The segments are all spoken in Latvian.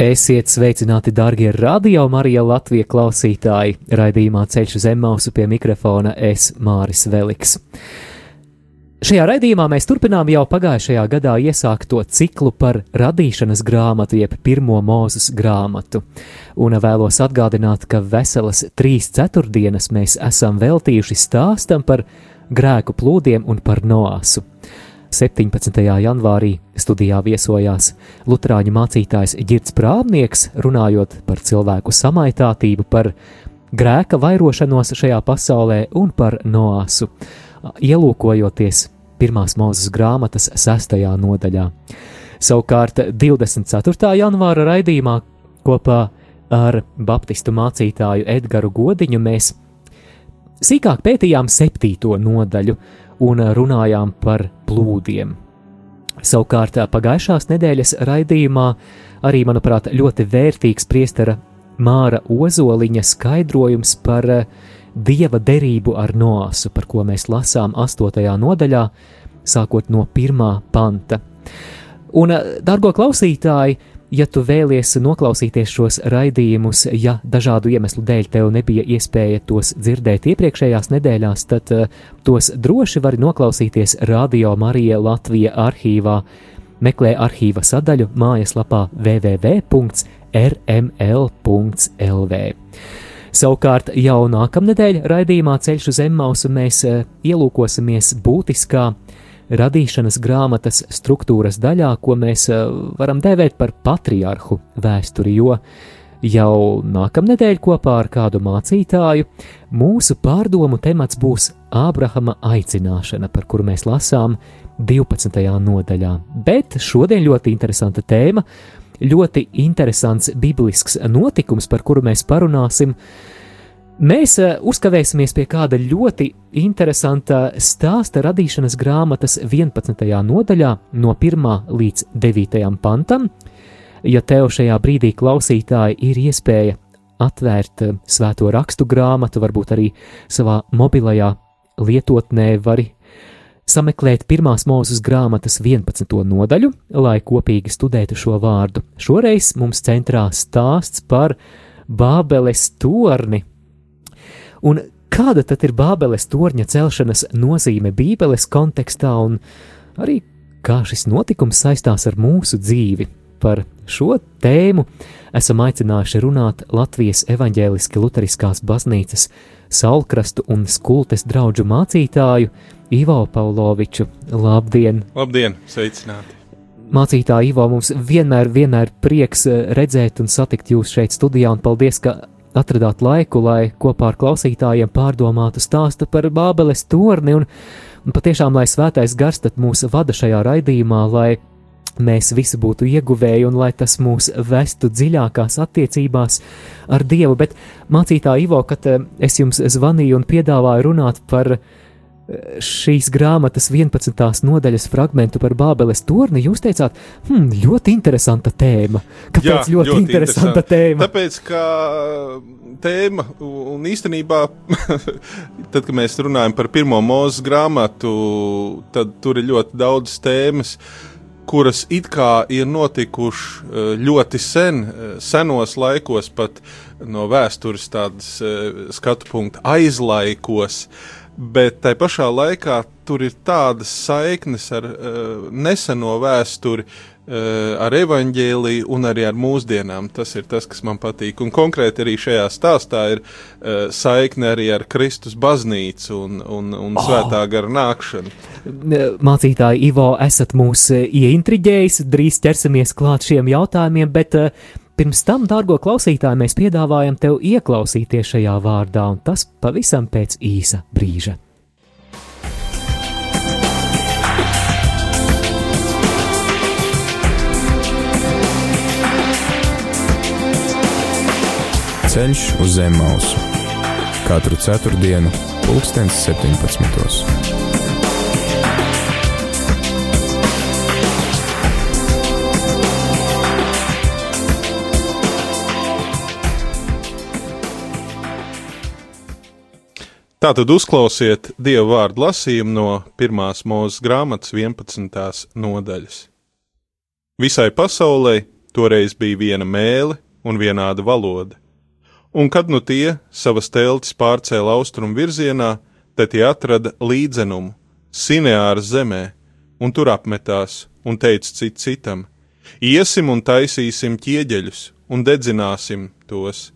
Esiet sveicināti, darbie radio Marija Latvijas klausītāji! Raidījumā ceļš uz Zemmausu pie mikrofona es Māris Veliks. Šajā raidījumā mēs turpinām jau pagājušajā gadā iesākto ciklu par radīšanas grāmatu, jeb pirmo mūzes grāmatu. Un vēlos atgādināt, ka veselas trīs ceturtdienas mēs esam veltījuši stāstam par grēku plūdiem un par noāsu. 17. janvārī studijā viesojās Lutāņu mācītājs Girts Prāvnieks, runājot par cilvēku samaitātību, par grēka vairošanos šajā pasaulē un par noāsu, ielūkojoties pirmās mūzes grāmatas sestajā nodaļā. Savukārt 24. janvāra raidījumā kopā ar baptistu mācītāju Edgars Godiņu mēs sīkāk pētījām septīto nodaļu un runājām par plūdiem. Savukārt pagājušās nedēļas raidījumā arī, manuprāt, ļoti vērtīgs priestera Māra Ozoliņa skaidrojums par dieva derību ar noasu, par ko mēs lasām 8. nodaļā, sākot no 1. panta. Un, dargo klausītāji, Ja tu vēlies noklausīties šos raidījumus, ja dažādu iemeslu dēļ tev nebija iespēja tos dzirdēt iepriekšējās nedēļās, tad uh, tos droši vari noklausīties Radio Marija Latvija arhīvā. Meklē arhīva sadaļu mājaslapā www.rml.lv. Savukārt jau nākamnedēļ raidījumā Ceļš uz Emmausu mēs uh, ielūkosimies būtiskā radīšanas grāmatas struktūras daļā, ko mēs eh, varam dēvēt par patriarhu vēsturi, jo jau nākamnedēļ kopā ar kādu mācītāju mūsu pārdomu temats būs Ābrahama aicināšana, par kuru mēs lasām 12. nodaļā. Bet šodien ļoti interesanta tēma, ļoti interesants biblisks notikums, par kuru mēs parunāsim. Mēs eh, uzkavēsimies pie kāda ļoti interesanta stāsta radīšanas grāmatas 11. nodaļā, no 1. līdz 9. pantam. Ja tev šajā brīdī, klausītāji, ir iespēja atvērt eh, svēto rakstu grāmatu, varbūt arī savā mobilajā lietotnē, vari sameklēt pirmās mūzes grāmatas 11. nodaļu, lai kopīgi studētu šo vārdu. Šoreiz mums centrā stāsts par Bābeles torni, Un kāda tad ir Bābeles torņa celšanas nozīme Bībeles kontekstā un arī kā šis notikums saistās ar mūsu dzīvi? Par šo tēmu esam aicinājuši runāt Latvijas evaņģēliski luteriskās baznīcas Saulkrastu un Skultes draugu mācītāju Ivo Pauloviču. Labdien! Labdien! Sveicināti! Mācītāji Ivo, mums vienmēr, vienmēr prieks redzēt un satikt jūs šeit studijā, un paldies, ka atradāt laiku, lai kopā ar klausītājiem pārdomātu stāstu par Bābeles torni un, un patiešām, lai svētais gars mūs vada šajā raidījumā, lai mēs visi būtu ieguvēji un lai tas mūs vestu dziļākās attiecībās ar Dievu. Bet mācītā Ivo, kad eh, es jums zvanīju un piedāvāju runāt par šīs grāmatas 11. nodaļas fragment par Bābeles torni, jūs teicāt, hmm, ļoti interesanta tēma. Kāpēc Jā, ļoti, ļoti interesanta tēma? Tāpēc, ka tēma un īstenībā, tad, kad mēs runājam par pirmo mūzes grāmatu, tad tur ir ļoti daudz tēmas. Kuras it kā ir notikušas eh, ļoti sen, eh, senos laikos, pat no vēstures tādas eh, skatu punkta aizlaikos, uh, bet tai pašā laikā tur ir tādas saiknes ar uh, neseno vēsturi, uh, ar evaņģēliju un arī ar mūsdienām. Tas ir tas, kas man patīk. Un konkrēti arī šajā stāstā ir uh, saikne arī ar Kristus baznīcu un, un, un oh. svētā gara nākšanu. Mācītāji, Ivo, esat mūs ieintriģējis, drīz ķersimies klāt šiem jautājumiem, bet Pirms tam, dārgo klausītāji, mēs piedāvājam tev ieklausīties šajā vārdā, un tas pavisam pēc īsa brīža. Ceļš uz zemes mausu katru ceturtdienu, pulkstens 17. Tātad uzklausiet Dieva vārdu lasījumu no 1. mūzes grāmatas 11. nodaļas. Visai pasaulē toreiz bija viena mēle un vienāda valoda, un kad nu tie savas teltis pārcēla austrumu virzienā, tad tie atrada līdzenumu, Sineāra zemē, un tur apmetās, un teica cit citam: Iesim un taisīsim ķieģeļus, un dedzināsim tos,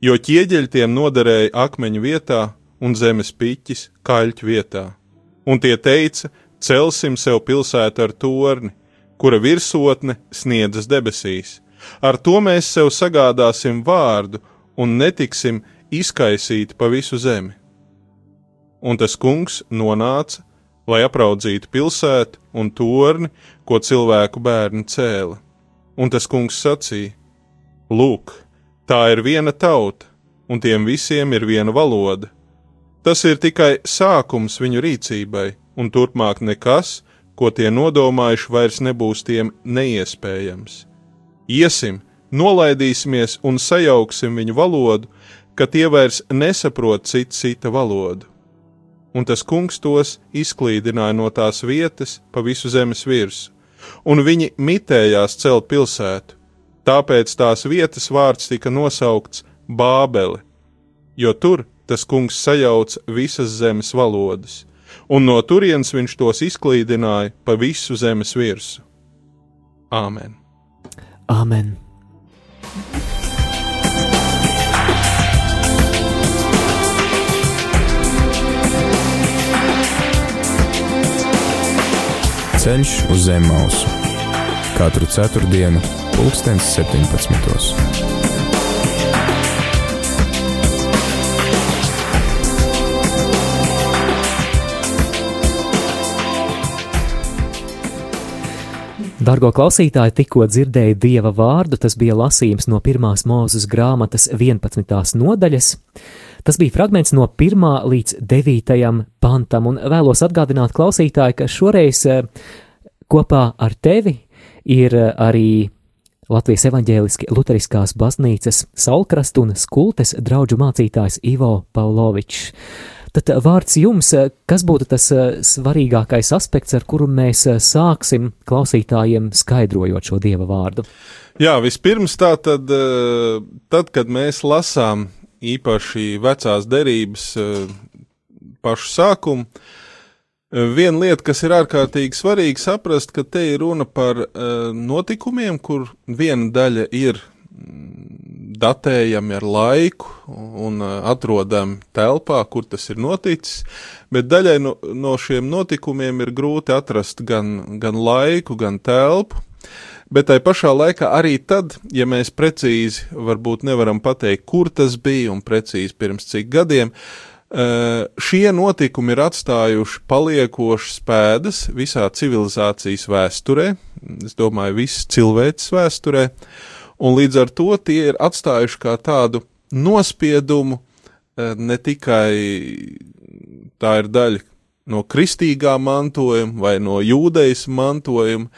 jo ķieģeļi tiem noderēja akmeņu vietā, un zemes piķis kaļķu vietā. Un tie teica: Celsim sev pilsētu ar torni, kura virsotne sniedzas debesīs. Ar to mēs sev sagādāsim vārdu un netiksim izkaisīti pa visu zemi. Un tas kungs nonāca, lai apraudzītu pilsētu un torni, ko cilvēku bērni cēla. Un tas kungs sacīja: Lūk, tā ir viena tauta, un tiem visiem ir viena valoda Tas ir tikai sākums viņu rīcībai, un turpmāk nekas, ko tie nodomājuši, vairs nebūs tiem neiespējams. Iesim, nolaidīsimies un sajauksim viņu valodu, ka tie vairs nesaprot citu cita valodu. Un tas kungs tos izklīdināja no tās vietas pa visu zemes virsmu, un viņi mitējās celt pilsētu, tāpēc tās vietas vārds tika nosaukts Bābele, jo tur tas kungs sajauca visas zemes valodas, un no turienes viņš tos izklīdināja pa visu zemes virsmu. Āmen! Āmen! Ceļš uz zem mausu katru ceturtdienu, pulkstens 17. Dargo klausītāji, tikko dzirdēja dieva vārdu, tas bija lasījums no pirmās mūzes grāmatas 11. nodaļas. Tas bija fragments no 1. līdz 9. pantam, un vēlos atgādināt klausītāji, ka šoreiz eh, kopā ar tevi ir eh, arī Latvijas evaņģēliski luteriskās baznīcas Saulkrast un Skultes draugu mācītājs Ivo Pavlovičs. Tad eh, vārds jums, eh, kas būtu tas eh, svarīgākais aspekts, ar kuru mēs sāksim klausītājiem skaidrojot šo dieva vārdu? Jā, vispirms tā tad, tad kad mēs lasām īpaši vecās derības pašu sākumu, Viena lieta, kas ir ārkārtīgi svarīga saprast, ka te ir runa par uh, notikumiem, kur viena daļa ir datējami ar laiku un uh, atrodami telpā, kur tas ir noticis, bet daļai no, no šiem notikumiem ir grūti atrast gan, gan laiku, gan telpu. Bet tai pašā laikā arī tad, ja mēs precīzi varbūt nevaram pateikt, kur tas bija un precīzi pirms cik gadiem, uh, šie notikumi ir atstājuši paliekošas pēdas visā civilizācijas vēsturē, es domāju, visas cilvēces vēsturē, uh, un līdz ar to tie ir atstājuši kā tādu nospiedumu, eh, ne tikai tā ir daļa no kristīgā mantojuma vai no jūdejas mantojuma,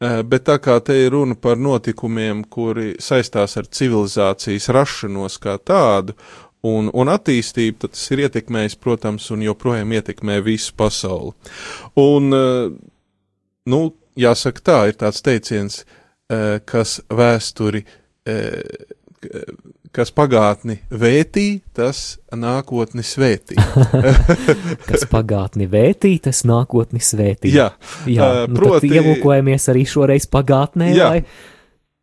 eh, bet tā kā te ir runa par notikumiem, kuri saistās ar civilizācijas rašanos kā tādu, un, un attīstību, tad tas ir ietekmējis, protams, un joprojām ietekmē visu pasauli. Un, eh, nu, jāsaka tā, ir tāds teiciens, Eh, kas vēsturi, eh, kas pagātni vētī, tas nākotni svētī. kas pagātni vētī, tas nākotni svētī. Jā, jā uh, nu proti, ielūkojamies arī šoreiz pagātnē. Jā. Vai?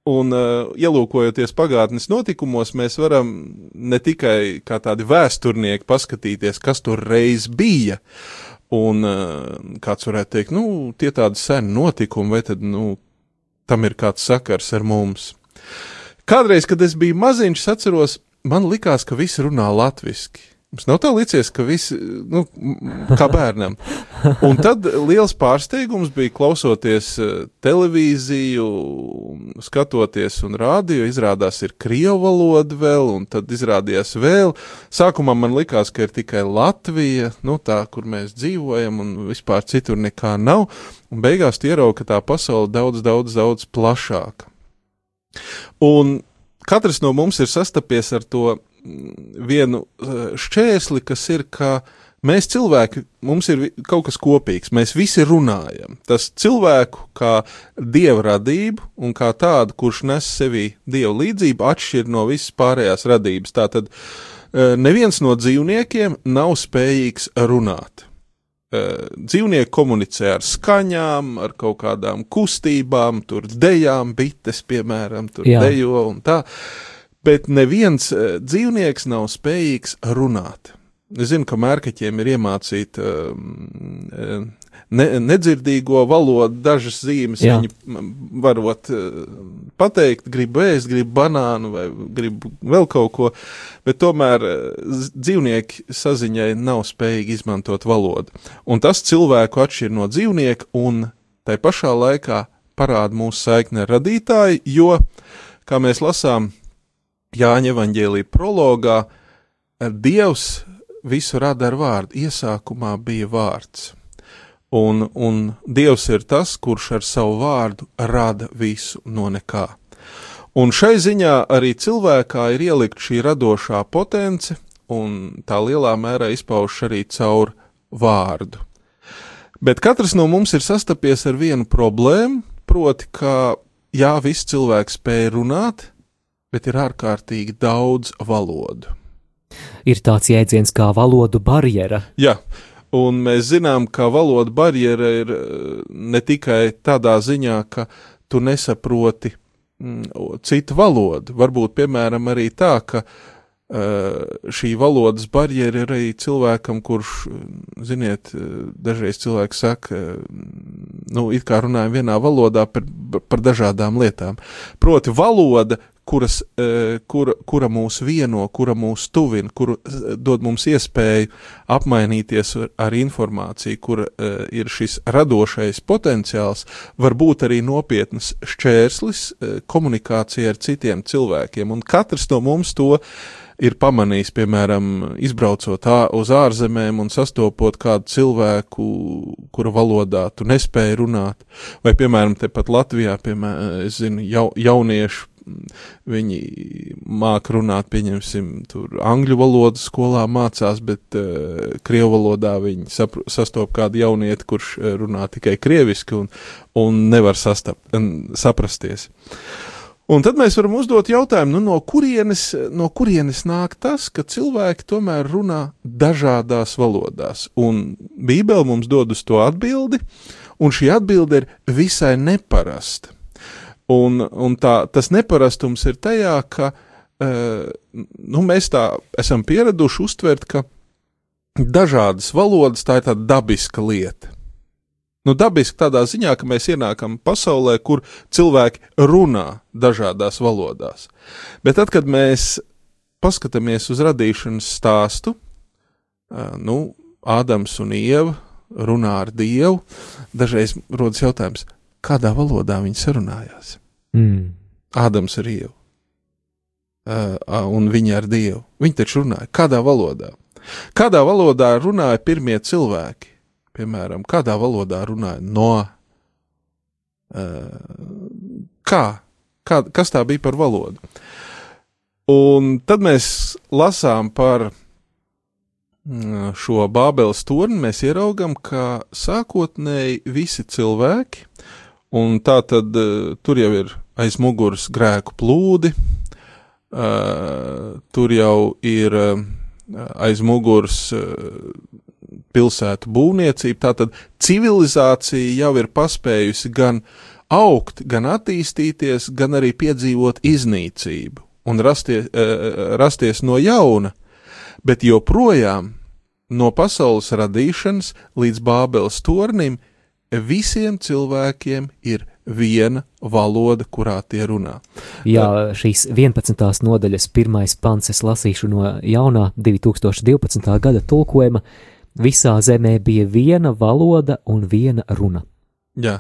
Un uh, ielūkojoties pagātnes notikumos, mēs varam ne tikai kā tādi vēsturnieki paskatīties, kas tur reiz bija, un uh, kāds varētu teikt, nu, tie tādi seni notikumi, vai tad, nu, tam ir kāds sakars ar mums. Kādreiz, kad es biju maziņš, atceros, man likās, ka visi runā latviešu. Mums nav tā licies, ka visi, nu, kā bērnam. Un tad liels pārsteigums bija klausoties eh, televīziju, skatoties un rādio. Izrādās, ir krievu valoda vēl, un tad izrādījās vēl. Sākumā man likās, ka ir tikai Latvija, nu, tā, kur mēs dzīvojam, un vispār citur nekā nav. Un beigās ierauga, ka tā pasaule daudz, daudz, daudz plašāka. Un katrs no mums ir sastapies ar to vienu eh, šķēsli, kas ir, ka mēs cilvēki, mums ir kaut kas kopīgs, mēs visi runājam. Tas cilvēku kā dieva radību un kā tādu, kurš nes sevī dieva līdzību, atšķir no visas pārējās radības. Tātad eh, neviens no dzīvniekiem nav spējīgs runāt. Eh, dzīvnieki komunicē ar skaņām, ar kaut kādām kustībām, tur dejām, bites, piemēram, tur Jā. dejo un tā. Uh, bet neviens uh, dzīvnieks nav spējīgs runāt. Es zinu, ka mērkaķiem ir iemācīta uh, ne, nedzirdīgo valodu, dažas zīmes Jā. viņi varot uh, pateikt, gribu ēst, gribu banānu vai gribu vēl kaut ko, bet tomēr uh, dzīvnieki saziņai nav spējīgi izmantot valodu. Un tas cilvēku atšķir no dzīvnieka un tai pašā laikā parāda mūsu saikni ar radītāju, jo, kā mēs lasām, Jāņa evanģēlī prologā Dievs visu rada ar vārdu. Iesākumā bija vārds. Un, un Dievs ir tas, kurš ar savu vārdu rada visu no nekā. Un šai ziņā arī cilvēkā ir ielikt šī radošā potence, un tā lielā mērā izpaužas arī caur vārdu. Bet katrs no mums ir sastapies ar vienu problēmu, proti, ka jā, viss cilvēks spēj runāt, bet ir ārkārtīgi daudz valodu. Ir tāds jēdziens kā valodu barjera. Jā, un mēs zinām, ka valoda barjera ir eh, ne tikai tādā ziņā, ka tu nesaproti mm, citu valodu. Varbūt, piemēram, arī tā, ka uh, šī valodas barjera ir arī cilvēkam, kurš, ziniet, dažreiz cilvēks saka, nu, it kā runājam vienā valodā par, par dažādām lietām. Proti, valoda kuras, e, kura, kura mūs vieno, kura mūs tuvina, kura e, dod mums iespēju apmainīties ar, ar informāciju, kur e, ir šis radošais potenciāls, var būt arī nopietnas šķērslis komunikācijai ar citiem cilvēkiem, un katrs no mums to ir pamanījis, piemēram, izbraucot uz ārzemēm un sastopot kādu cilvēku, kura valodā tu nespēji runāt, vai, piemēram, tepat Latvijā, piemēram, es zinu, jau, jauniešu viņi māk runāt, pieņemsim, tur angļu valodu skolā mācās, bet uh, krievu valodā viņi sapr, sastop kādu jaunieti, kurš eh, runā tikai krieviski un, un nevar sastap, saprasties. Un tad mēs varam uzdot jautājumu, nu, no, kurienes, no kurienes nāk tas, ka cilvēki tomēr runā dažādās valodās. Un Bībele mums dod uz to atbildi, un šī atbilde ir visai neparasta. Un, un tā, tas neparastums ir tajā, ka uh, nu, mēs tā esam pieraduši uztvert, ka dažādas valodas tā ir tāda dabiska lieta. Nu, dabiski tādā ziņā, ka mēs ienākam pasaulē, kur cilvēki runā dažādās valodās. Bet tad, kad mēs paskatāmies uz radīšanas stāstu, uh, nu, Ādams un Ieva runā ar Dievu, dažreiz rodas jautājums, kādā valodā viņi sarunājās. Mm. Ādams ar Dievu. Uh, un viņi ar Dievu. Viņi taču runāja. Kādā valodā? Kādā valodā runāja pirmie cilvēki? Piemēram, kādā valodā runāja no? Uh, kā? kā? Kas tā bija par valodu? Un tad mēs lasām par šo Bābeles torni, mēs ieraugam, ka sākotnēji visi cilvēki Un tā tad uh, tur jau ir aiz muguras grēku plūdi, uh, tur jau ir uh, aiz muguras pilsētu būvniecība. Tātad civilizācija jau ir paspējusi gan augt, gan attīstīties, gan arī piedzīvot iznīcību un rasties, rasties no jauna, bet joprojām no pasaules radīšanas līdz Bābeles tornim visiem cilvēkiem ir viena valoda, kurā tie runā. Jā, šīs 11. nodaļas pirmais pants es lasīšu no jaunā 2012. gada tulkojuma. Visā zemē bija viena valoda un viena runa. Jā,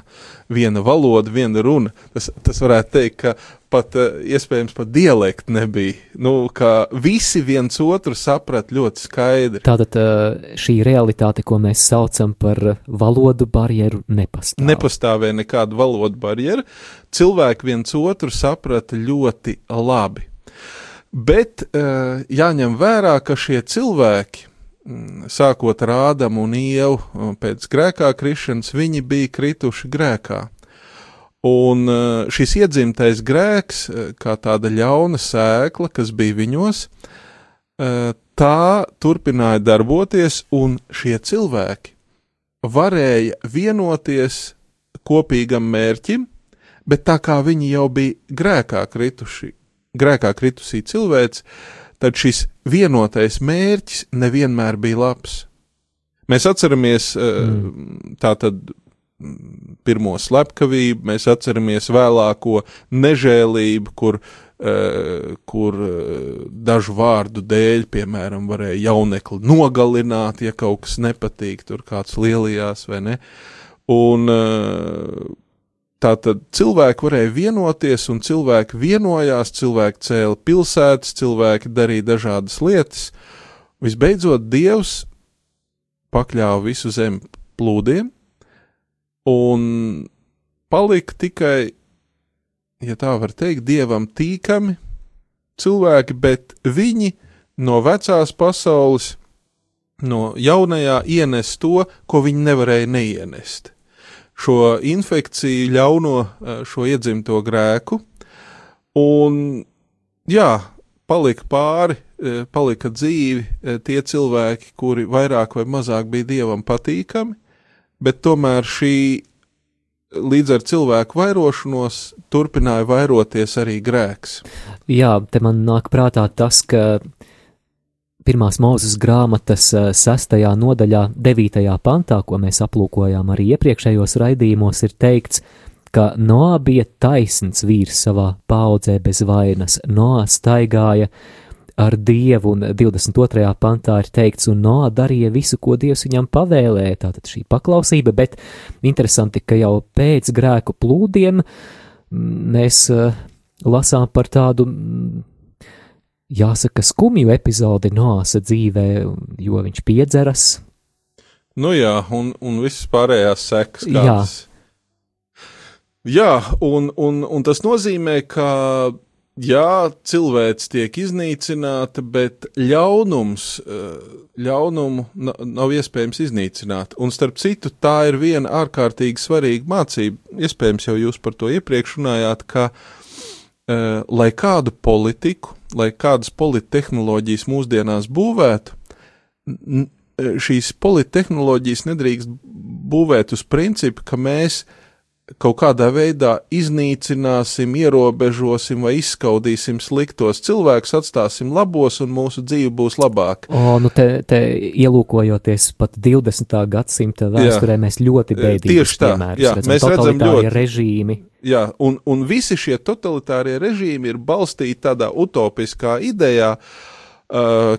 viena valoda, viena runa. Tas, tas varētu teikt, ka pat uh, iespējams pat dialekti nebija. Nu, ka visi viens otru saprat ļoti skaidri. Tātad uh, šī realitāte, ko mēs saucam par valodu barjeru, nepastāv. Nepastāvēja nekāda valodu barjera. Cilvēki viens otru saprata ļoti labi. Bet uh, jāņem vērā, ka šie cilvēki sākot ar Ādamu un Ievu pēc grēkā krišanas, viņi bija krituši grēkā. Un e, šis iedzimtais grēks, e, kā tāda ļauna sēkla, kas bija viņos, tā turpināja darboties, un šie cilvēki varēja vienoties kopīgam mērķim, bet tā kā viņi jau bija grēkā krituši, grēkā kritusī cilvēks, tad šis vienotais mērķis nevienmēr bija labs. Mēs atceramies eh, mm. tātad pirmo slepkavību, mēs atceramies vēlāko nežēlību, kur, uh, kur uh, dažu vārdu dēļ, piemēram, varēja jaunekli nogalināt, ja kaut kas nepatīk, tur kāds lielījās vai ne. Un Tātad cilvēki varēja vienoties, un cilvēki vienojās, cilvēki cēla pilsētas, cilvēki darīja dažādas lietas. Visbeidzot, Dievs pakļāva visu zemi plūdiem, un palika tikai, ja tā var teikt, dievam tīkami cilvēki, bet viņi no vecās pasaules, no jaunajā ienes to, ko viņi nevarēja neienest šo infekciju, ļauno eh, šo iedzimto grēku. Un, jā, palika pāri, eh, palika dzīvi eh, tie cilvēki, kuri vairāk vai mazāk bija dievam patīkami, bet tomēr šī līdz ar cilvēku vairošanos turpināja vairoties arī grēks. Jā, te man nāk prātā tas, ka pirmās mūzes grāmatas eh, sestajā nodaļā, devītajā pantā, ko mēs aplūkojām arī iepriekšējos raidījumos, ir teikts, ka Noā bija taisns vīrs savā paudzē bez vainas, Noā staigāja ar Dievu, un 22. pantā ir teikts, un Noā darīja visu, ko Dievs viņam pavēlēja, tātad šī paklausība, bet interesanti, ka jau pēc grēku plūdiem mēs uh, lasām par tādu jāsaka, skumju epizodi Noāsa dzīvē, jo viņš piedzeras. Nu jā, un, un visas pārējās sekas. Kādas. Jā, jā un, un, un tas nozīmē, ka jā, cilvēks tiek iznīcināta, bet ļaunums, eh, ļaunumu nav iespējams iznīcināt. Un starp citu, tā ir viena ārkārtīgi svarīga mācība. Iespējams, jau jūs par to iepriekš runājāt, ka Eh, lai kādu politiku, lai kādas polittehnoloģijas mūsdienās būvētu, šīs polittehnoloģijas nedrīkst būvēt uz principu, ka mēs kaut kādā veidā iznīcināsim, ierobežosim vai izskaudīsim sliktos cilvēkus, atstāsim labos un mūsu dzīve būs labāka. O, nu te, te ielūkojoties pat 20. gadsimta vēsturē, jā. mēs ļoti bēdīgi Tieši tā, piemērus, jā, redzam, mēs redzam ļoti režīmi. Jā, un, un visi šie totalitārie režīmi ir balstīti tādā utopiskā idejā, uh, Uh,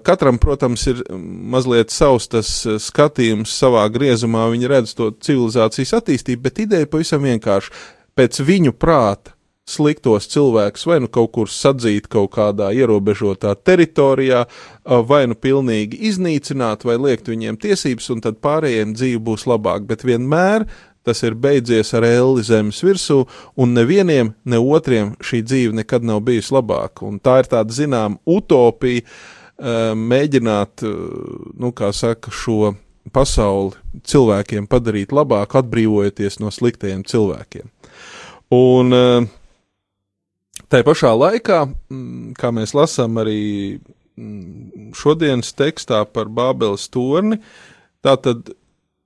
katram, protams, ir mazliet savs tas uh, skatījums savā griezumā, viņi redz to civilizācijas attīstību, bet ideja pavisam vienkārši. Pēc viņu prāta sliktos cilvēkus vai nu kaut kur sadzīt kaut kādā ierobežotā teritorijā, uh, vai nu pilnīgi iznīcināt, vai liekt viņiem tiesības, un tad pārējiem dzīve būs labāka. Bet vienmēr tas ir beidzies ar elli zemes virsū, un nevienam, ne otriem šī dzīve nekad nav bijusi labāka. Un tā ir tāda, zinām, utopija, Eh, mēģināt, eh, nu, kā saka, šo pasauli cilvēkiem padarīt labāku, atbrīvojoties no sliktajiem cilvēkiem. Un eh, tā pašā laikā, mm, kā mēs lasām arī mm, šodienas tekstā par Bābeles torni, tā tad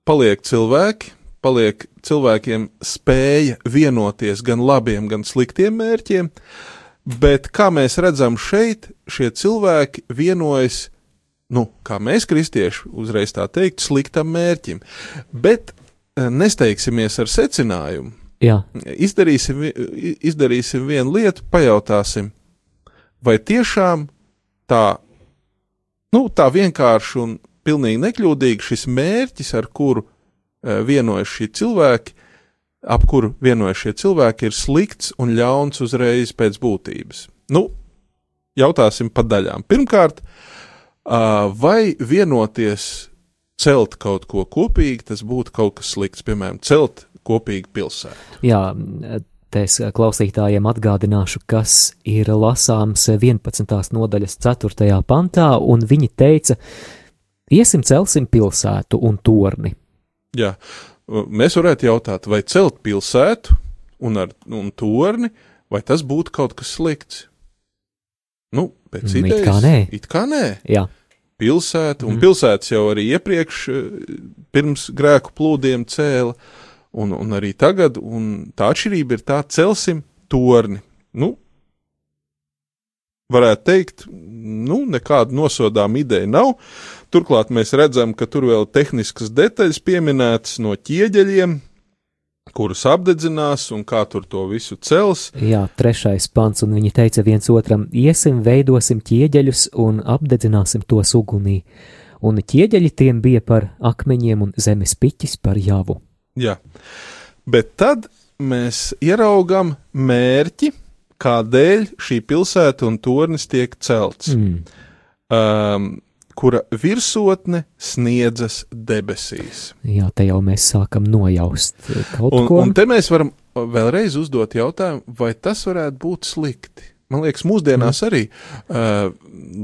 paliek cilvēki, paliek cilvēkiem spēja vienoties gan labiem, gan sliktiem mērķiem, uh, Bet kā mēs redzam šeit, šie cilvēki vienojas, nu, kā mēs kristieši uzreiz tā teikt, sliktam mērķim. Bet eh, nesteigsimies ar secinājumu. Jā, izdarīsim, izdarīsim vienu lietu, pajautāsim, vai tiešām tā, nu, tā vienkārši un pilnīgi nekļūdīgi šis mērķis, ar kuru uh, vienojas šie cilvēki, ap kuru vienojas šie cilvēki, ir slikts un ļauns uzreiz pēc būtības. Nu, jautāsim pa daļām. Pirmkārt, uh, vai vienoties celt kaut ko kopīgi, tas būtu kaut kas slikts, piemēram, celt kopīgi pilsētu. jā te es klausītājiem atgādināšu, kas ir lasāms 11. nodaļas 4. pantā, un viņi teica, iesim celsim pilsētu un torni. Jā, mēs varētu jautāt, vai celt pilsētu un, ar, un torni, vai tas būtu kaut kas slikts? Nu, pēc Mm, it idejas. kā nē. It kā nē. Jā, Pilsēta, un Mhm. pilsētas jau arī iepriekš, eh, pirms grēku plūdiem cēla, un, un arī tagad, un tā atšķirība ir tā, celsim torni. Nu, varētu teikt, nu, nekāda nosodāma ideja nav. Turklāt mēs redzam, ka tur vēl tehniskas detaļas pieminētas no ķieģeļiem, kurus apdedzinās un kā tur to visu cels. jā, trešais pants, un viņi teica viens otram, iesim, veidosim ķieģeļus un apdedzināsim tos ugunī. Un ķieģeļi tiem bija par akmeņiem un zemes piķis par javu. Jā, bet tad mēs ieraugām mērķi, kādēļ šī pilsēta un tornis tiek celts, Mm. um, kura virsotne sniedzas debesīs. Jā, te jau mēs sākam nojaust kaut Un, ko. un te mēs varam vēlreiz uzdot jautājumu, vai tas varētu būt slikti. Man liekas, mūsdienās Mm. arī uh,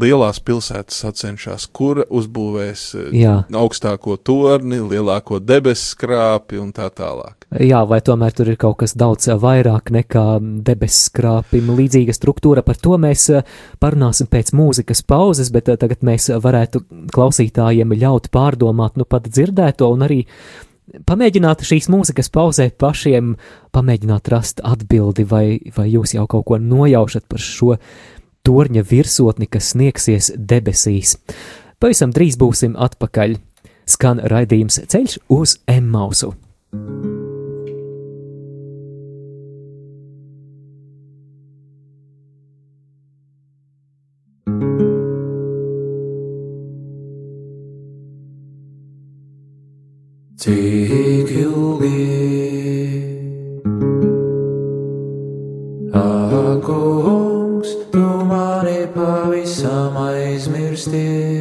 lielās pilsētas sacenšas, kura uzbūvēs uh, Jā. augstāko torni, lielāko debesu skrāpi un tā tālāk. Jā, vai tomēr tur ir kaut kas daudz vairāk nekā debesu skrāpim, līdzīga struktūra. Par to mēs eh, parunāsim pēc mūzikas pauzes, bet tagad mēs varētu klausītājiem ļaut pārdomāt, nu pat dzirdēto un arī pamēģināt šīs mūzikas pauzē pašiem, pamēģināt rast atbildi, vai, vai jūs jau kaut ko nojaušat par šo torņa virsotni, kas sniegsies debesīs. Pavisam drīz būsim atpakaļ. Skan raidījums ceļš uz Emmausu. Cik kungs, tu mani pavisam aizmirsti.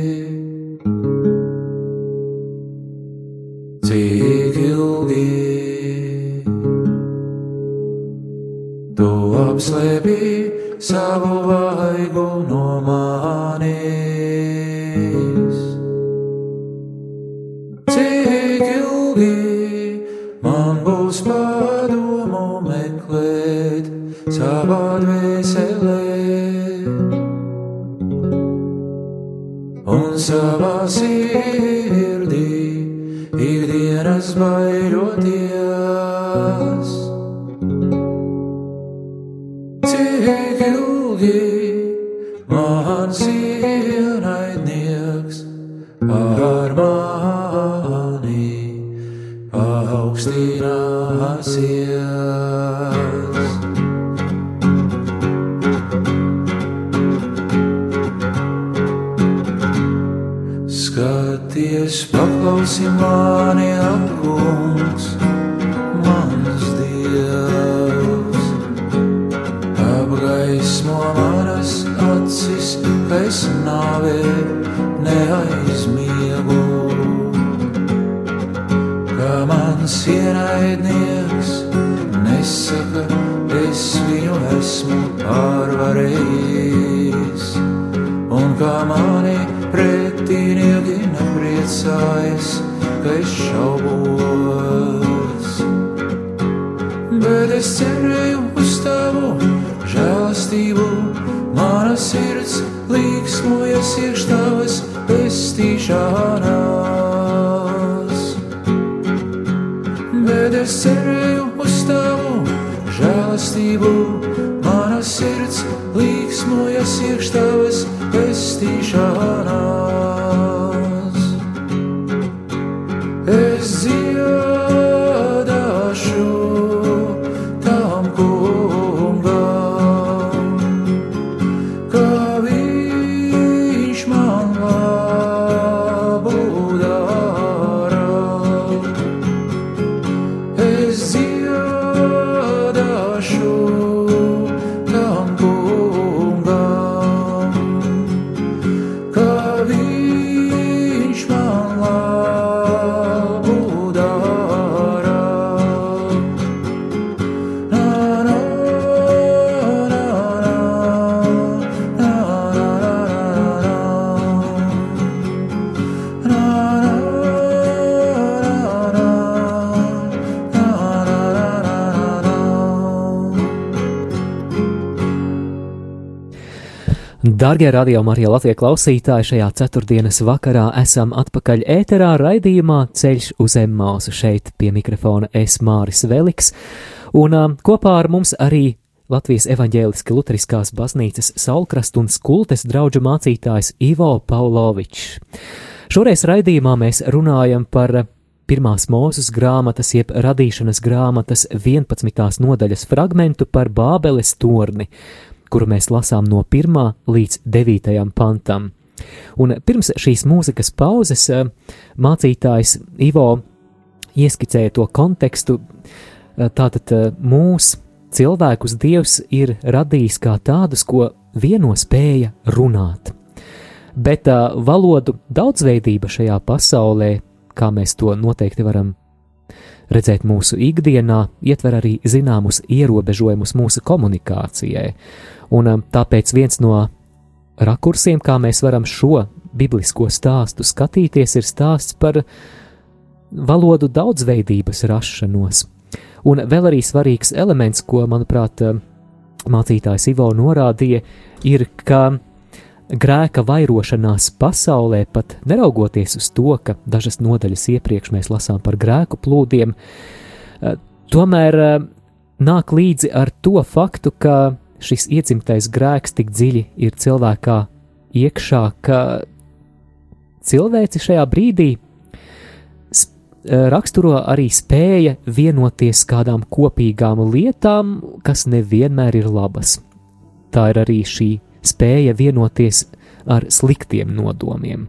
Pestīšanās. Bet es cerēju uz tavu žēlastību, mana sirds līksmojas iekš tavas pestīšanās. Darbie radio Marija Latvijas klausītāji, šajā ceturtdienas vakarā esam atpakaļ ēterā raidījumā Ceļš uz Emmausu šeit pie mikrofona es Māris Veliks, un uh, kopā ar mums arī Latvijas evaņģēliski luteriskās baznīcas saulkrast un skultes draudžu mācītājs Ivo Paulovičs. Šoreiz raidījumā mēs runājam par pirmās mūzes grāmatas, jeb radīšanas grāmatas 11. nodaļas fragmentu par Bābeles torni, kuru mēs lasām no 1 līdz 9 pantam. Un pirms šīs mūzikas pauzes eh, mācītājs Ivo ieskicēja to kontekstu, eh, tātad eh, mūsu cilvēkus Dievs ir radījis kā tādus, ko vieno spēja runāt. Bet uh, valodu daudzveidība šajā pasaulē, kā mēs to noteikti varam redzēt mūsu ikdienā, ietver arī zināmus ierobežojumus mūsu komunikācijai. Un um, tāpēc viens no rakursiem, kā mēs varam šo biblisko stāstu skatīties, ir stāsts par valodu daudzveidības rašanos. Un vēl arī svarīgs elements, ko, manuprāt, um, mācītājs Ivo norādīja, ir, ka grēka vairošanās pasaulē, pat neraugoties uz to, ka dažas nodaļas iepriekš mēs lasām par grēku plūdiem, uh, tomēr uh, nāk līdzi ar to faktu, ka šis iedzimtais grēks tik dziļi ir cilvēkā iekšā, ka cilvēci šajā brīdī raksturo arī spēja vienoties kādām kopīgām lietām, kas nevienmēr ir labas. Tā ir arī šī spēja vienoties ar sliktiem nodomiem.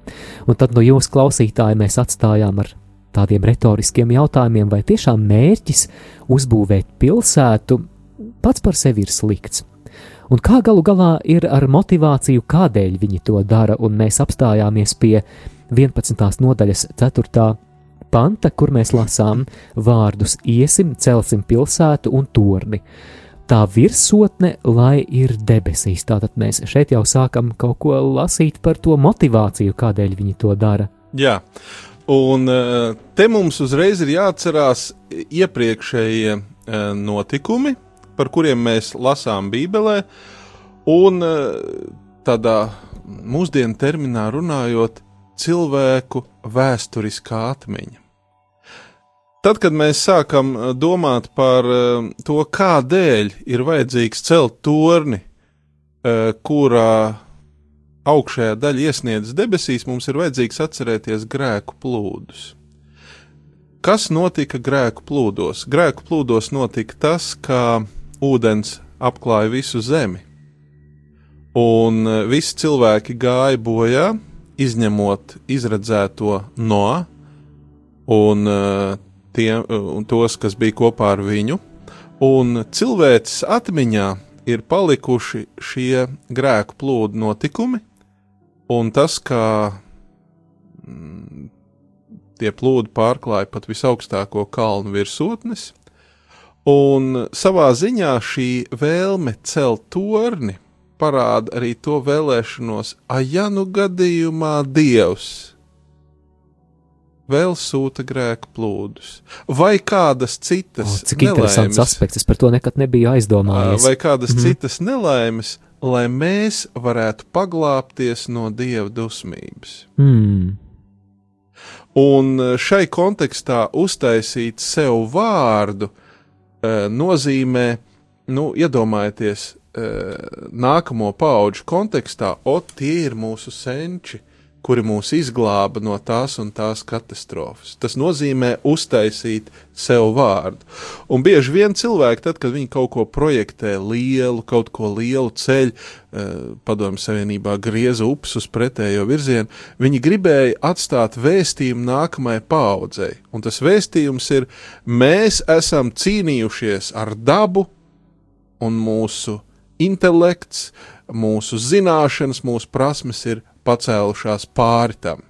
Un tad no jūsu klausītāja mēs atstājām ar tādiem retoriskiem jautājumiem, vai tiešām mērķis uzbūvēt pilsētu pats par sevi ir slikts un kā galu galā ir ar motivāciju, kādēļ viņi to dara, un mēs apstājāmies pie 11. nodaļas 4. panta, kur mēs lasām vārdus iesim, celsim pilsētu un torni. Tā virsotne, lai ir debesīs. Tātad mēs šeit jau sākam kaut ko lasīt par to motivāciju, kādēļ viņi to dara. Jā, un eh, te mums uzreiz ir jāatcerās iepriekšējie eh, notikumi, par kuriem mēs lasām Bībelē, un e, tādā mūsdienu terminā runājot, cilvēku vēsturiskā atmiņa. Tad, kad mēs sākam e, domāt par e, to, kādēļ ir vajadzīgs celt torni, kurā augšējā daļa iesniedz debesīs, mums ir vajadzīgs atcerēties grēku plūdus. Kas notika grēku plūdos? Grēku plūdos notika tas, ka ūdens apklāja visu zemi. Un e, visi cilvēki gāja bojā, izņemot izredzēto no un, e, tie, e, un tos, kas bija kopā ar viņu. Un cilvēces atmiņā ir palikuši šie grēku plūdu notikumi, un tas, kā mm, tie plūdi pārklāja pat visaugstāko kalnu virsotnes, Un savā ziņā šī vēlme celt torni parāda arī to vēlēšanos, ah, ja nu gadījumā Dievs vēl sūta grēku plūdus, vai kādas citas oh, cik nelaimes, interesants aspekts, es par to nekad nebiju aizdomājies. Vai kādas mm citas nelaimes, lai mēs varētu paglāpties no Dieva dusmības. Mm. Un šai kontekstā uztaisīt sev vārdu, uh, nozīmē, nu, iedomājieties, eh, nākamo pauģu kontekstā, o, tie ir mūsu senči, kuri mūs izglāba no tās un tās katastrofas. Tas nozīmē uztaisīt sev vārdu. Un bieži vien cilvēki, tad, kad viņi kaut ko projektē lielu, kaut ko lielu ceļu, eh, padomju savienībā grieza upes uz pretējo virzienu, viņi gribēja atstāt vēstījumu nākamajai paudzei. Un tas vēstījums ir, mēs esam cīnījušies ar dabu un mūsu intelekts, mūsu zināšanas, mūsu prasmes ir pacēlušās pāri tam.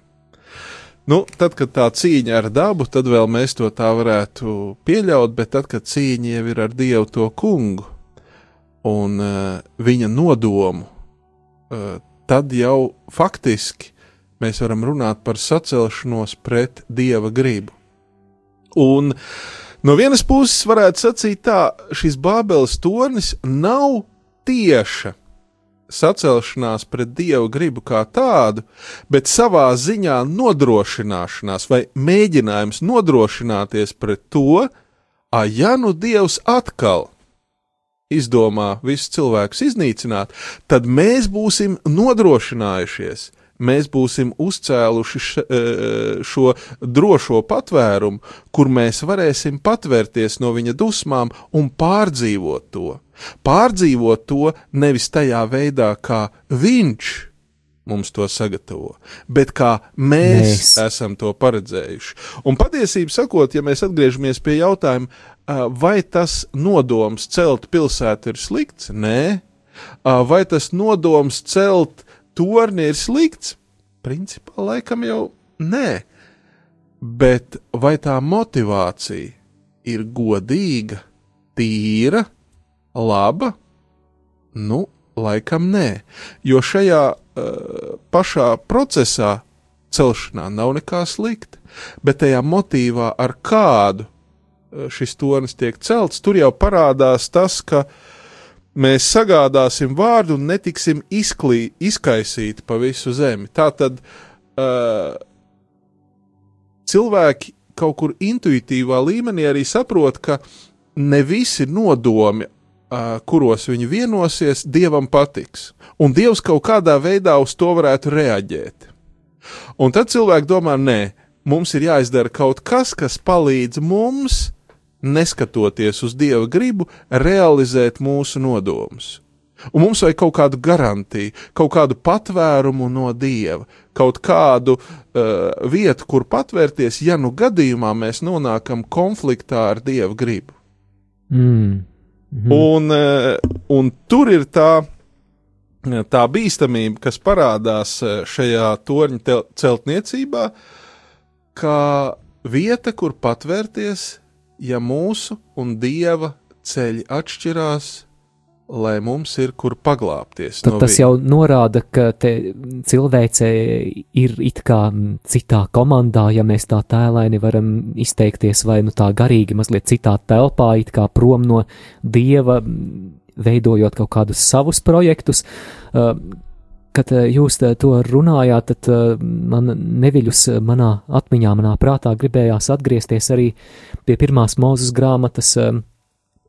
Nu, tad, kad tā cīņa ar dabu, tad vēl mēs to tā varētu pieļaut, bet tad, kad cīņa jau ir ar Dievu to kungu un uh, viņa nodomu, uh, tad jau faktiski mēs varam runāt par sacelšanos pret Dieva gribu. Un no vienas puses varētu sacīt tā, šis Bābeles tornis nav tieša sacelšanās pret dievu gribu kā tādu, bet savā ziņā nodrošināšanās vai mēģinājums nodrošināties pret to, a ja nu dievs atkal izdomā visus cilvēkus iznīcināt, tad mēs būsim nodrošinājušies. Mēs būsim uzcēluši e, šo drošo patvērumu, kur mēs varēsim patvērties no viņa dusmām un pārdzīvot to. Pārdzīvot to nevis tajā veidā, kā viņš mums to sagatavo, bet kā mēs, mēs. esam to paredzējuši. Un patiesībā sakot, ja mēs atgriežamies pie jautājuma, vai tas nodoms celt pilsētu ir slikts? Nē. Vai tas nodoms celt torni ir slikts? Principā laikam jau nē. Bet vai tā motivācija ir godīga, tīra, laba? Nu, laikam nē. Jo šajā uh, pašā procesā celšanā nav nekā slikta, bet tajā motīvā, ar kādu šis tornis tiek celts, tur jau parādās tas, ka mēs sagādāsim vārdu un netiksim izklī, izkaisīti pa visu zemi. Tā tad uh, cilvēki kaut kur intuitīvā līmenī arī saprot, ka ne visi nodomi, kuros viņi vienosies, dievam patiks. Un dievs kaut kādā veidā uz to varētu reaģēt. Un tad cilvēki domā, nē, mums ir jāizdara kaut kas, kas palīdz mums neskatoties uz dieva gribu, realizēt mūsu nodomus. Un mums vajag kaut kādu garantiju, kaut kādu patvērumu no dieva, kaut kādu uh, vietu, kur patvērties, ja nu gadījumā mēs nonākam konfliktā ar dieva gribu. Mm. Mhm. Un, uh, un tur ir tā, tā bīstamība, kas parādās uh, šajā torņa celtniecībā, kā vieta, kur patvērties ja mūsu un dieva ceļi atšķirās, lai mums ir kur paglāpties. Tad no tas viņa. jau norāda, ka cilvēce ir it kā citā komandā, ja mēs tā tēlaini varam izteikties, vai nu tā garīgi mazliet citā telpā, it kā prom no dieva, veidojot kaut kādus savus projektus. Uh, kad eh, jūs eh, to runājāt, tad man neviļus manā atmiņā, manā prātā gribējās atgriezties arī pie pirmās mūzes grāmatas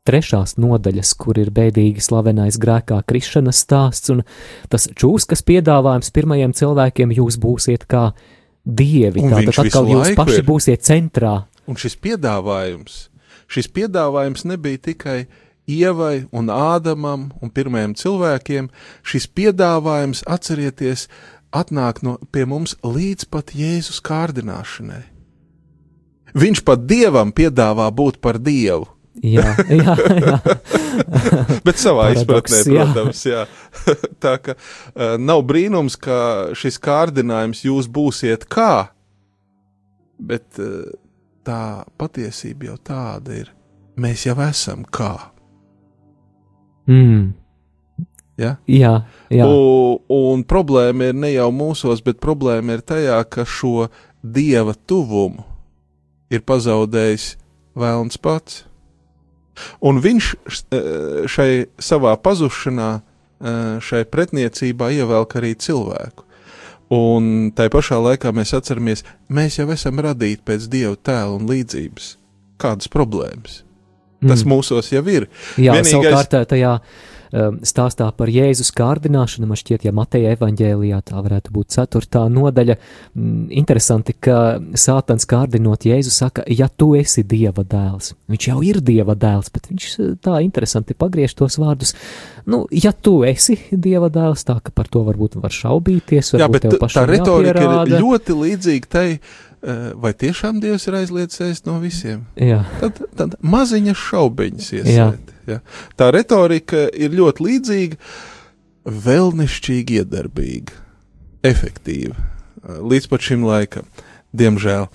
trešās nodaļas, kur ir bēdīgi slavenais grēkā krišanas stāsts, un tas čūskas piedāvājums pirmajiem cilvēkiem jūs būsiet kā dievi, tātad atkal jūs paši ir. būsiet centrā. Un šis piedāvājums, šis piedāvājums nebija tikai Ievai un Ādamam un pirmajiem cilvēkiem, šis piedāvājums, atcerieties, atnāk no pie mums līdz pat Jēzus kārdināšanai. Viņš pat dievam piedāvā būt par dievu. Jā, jā, jā. Bet savā Paradoks, izpratnē, jā. protams, jā. Tā ka uh, nav brīnums, ka šis kārdinājums jūs būsiet kā, bet uh, tā patiesība jau tāda ir. Mēs jau esam kā. Mm. Ja? Jā, jā. Un, un problēma ir ne jau mūsos, bet problēma ir tajā, ka šo dieva tuvumu ir pazaudējis vēlns pats. Un viņš eh, šai savā pazušanā, eh, šai pretniecībā ievelk arī cilvēku. Un tai pašā laikā mēs atceramies, mēs jau esam radīti pēc dieva tēla un līdzības. Kādas problēmas? Tas Mm. mūsos jau ir. Jā, Vienīgais- savukārt eh, tajā stāstā par Jēzus kārdināšanu, man šķiet, ja Mateja evaņģēlijā tā varētu būt ceturtā nodaļa. Mm, interesanti, ka Sātans kārdinot Jēzu saka, ja tu esi Dieva dēls. Viņš jau ir Dieva dēls, bet viņš eh, tā interesanti pagriež tos vārdus. Nu, ja tu esi Dieva dēls, tā ka par to varbūt var šaubīties, Jā, varbūt bet tev tā retorika jāpierāda. ir ļoti līdzīga tai, eh, vai tiešām Dievs ir aizliedzis no visiem. Jā, Tad, tad maziņas šaubiņas Jā. Ja. Tā retorika ir ļoti līdzīga, vēlnišķīgi iedarbīga, efektīva līdz pat šim laikam. Diemžēl.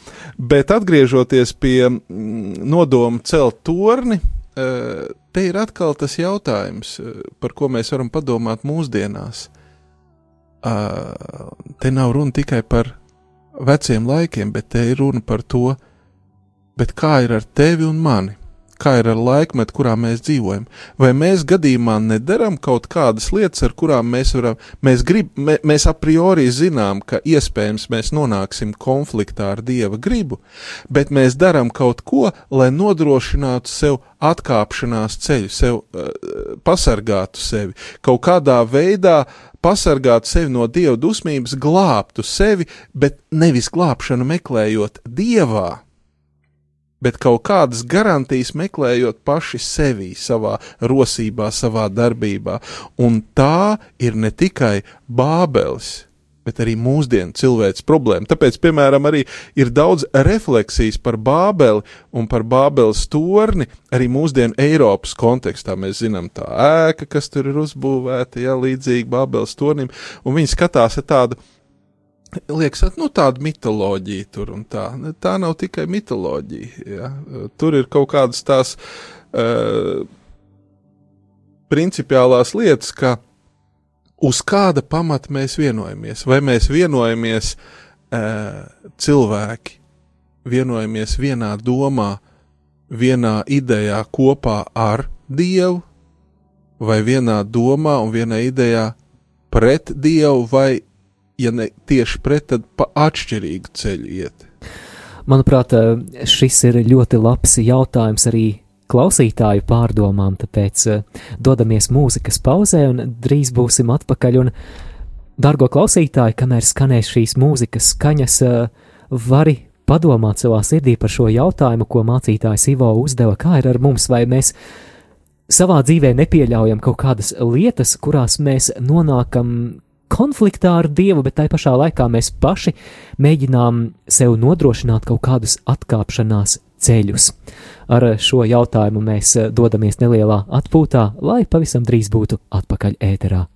Bet atgriežoties pie mm, nodoma celt torni, eh, te ir atkal tas jautājums, eh, par ko mēs varam padomāt mūsdienās. Te nav runa tikai par veciem laikiem, bet te ir runa par to, kā ir ar tevi un mani, kā ir ar laikmetu, kurā mēs dzīvojam. Vai mēs gadījumā nedaram kaut kādas lietas, ar kurām mēs varam, mēs, grib, mē, mēs a priori zinām, ka iespējams mēs nonāksim konfliktā ar Dieva gribu, bet mēs darām kaut ko, lai nodrošinātu sev atkāpšanās ceļu, sev uh, pasargātu sevi, kaut kādā veidā pasargātu sevi no Dieva dusmības, glābtu sevi, bet nevis glābšanu meklējot Dievā bet kaut kādas garantijas meklējot paši sevī, savā rosībā, savā darbībā. Un tā ir ne tikai Bābeles. Bet arī mūsdienu cilvēks problēma. Tāpēc, piemēram, arī ir daudz refleksijas par Bābeli un par Bābeles torni arī mūsdienu Eiropas kontekstā. Mēs zinām, tā ēka, kas tur ir uzbūvēta, ja līdzīgi Bābeles tornim, un viņi skatās ar tādu liekas, nu, tāda mitoloģija tur un tā. Tā nav tikai mitoloģija. Ja? Tur ir kaut kādas tās uh, principiālās lietas, ka uz kāda pamata mēs vienojamies. Vai mēs vienojamies uh, cilvēki, vienojamies vienā domā, vienā idejā kopā ar Dievu, vai vienā domā un vienā idejā pret Dievu, vai ja ne tieši pret, tad pa atšķirīgu ceļu iet? Manuprāt, šis ir ļoti labs jautājums arī klausītāju pārdomām, tāpēc uh, dodamies mūzikas pauzē un drīz būsim atpakaļ. Un, dargo klausītāji, kamēr skanēs šīs mūzikas skaņas, uh, vari padomāt savā sirdī par šo jautājumu, ko mācītājs Ivo uzdeva, kā ir ar mums, vai mēs savā dzīvē nepieļaujam kaut kādas lietas, kurās mēs nonākam konfliktā ar Dievu, bet tai pašā laikā mēs paši mēģinām sev nodrošināt kaut kādus atkāpšanās ceļus. Ar šo jautājumu mēs dodamies nelielā atpūtā, lai pavisam drīz būtu atpakaļ ēterā.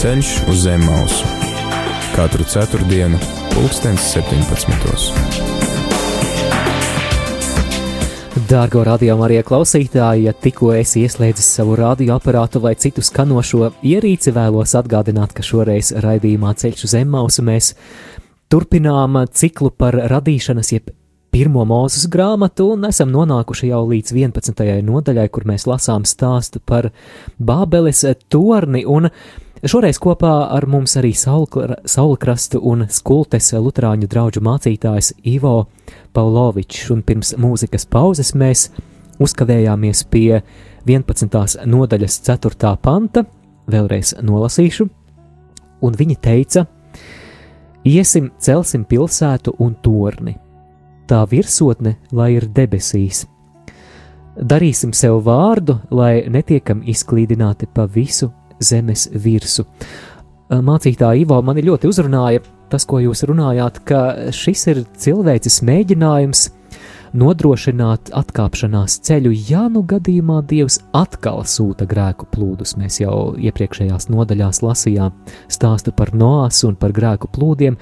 Ceļš uz zem mausu katru ceturtdienu, pulkstens 17. Dārgo radiokamā arī klausītāji, ja tikko esi ieslēdzis savu radioaparātu vai citu skanošo ierīci, vēlos atgādināt, ka šoreiz raidījumā Ceļš uz Zemmausu mēs turpinām ciklu par radīšanas, jeb pirmo mūzes grāmatu un esam nonākuši jau līdz 11. nodaļai, kur mēs lasām stāstu par Bābeles torni un Šoreiz kopā ar mums arī Saulkrastu un Skultes Lutāņu draugu mācītājs Ivo Paulovičs, un pirms mūzikas pauzes mēs uzkavējāmies pie 11. nodaļas 4. panta, vēlreiz nolasīšu, un viņi teica: Iesim, celsim pilsētu un torni, tā virsotne, lai ir debesīs. Darīsim sev vārdu, lai netiekam izklīdināti pa visu zemes virsmu. mācītāja Ivo, mani ļoti uzrunāja tas, ko jūs runājāt, ka šis ir cilvēces mēģinājums nodrošināt atkāpšanās ceļu, ja nu gadījumā Dievs atkal sūta grēku plūdus. Mēs jau iepriekšējās nodaļās lasījām stāstu par Noāsu un par grēku plūdiem.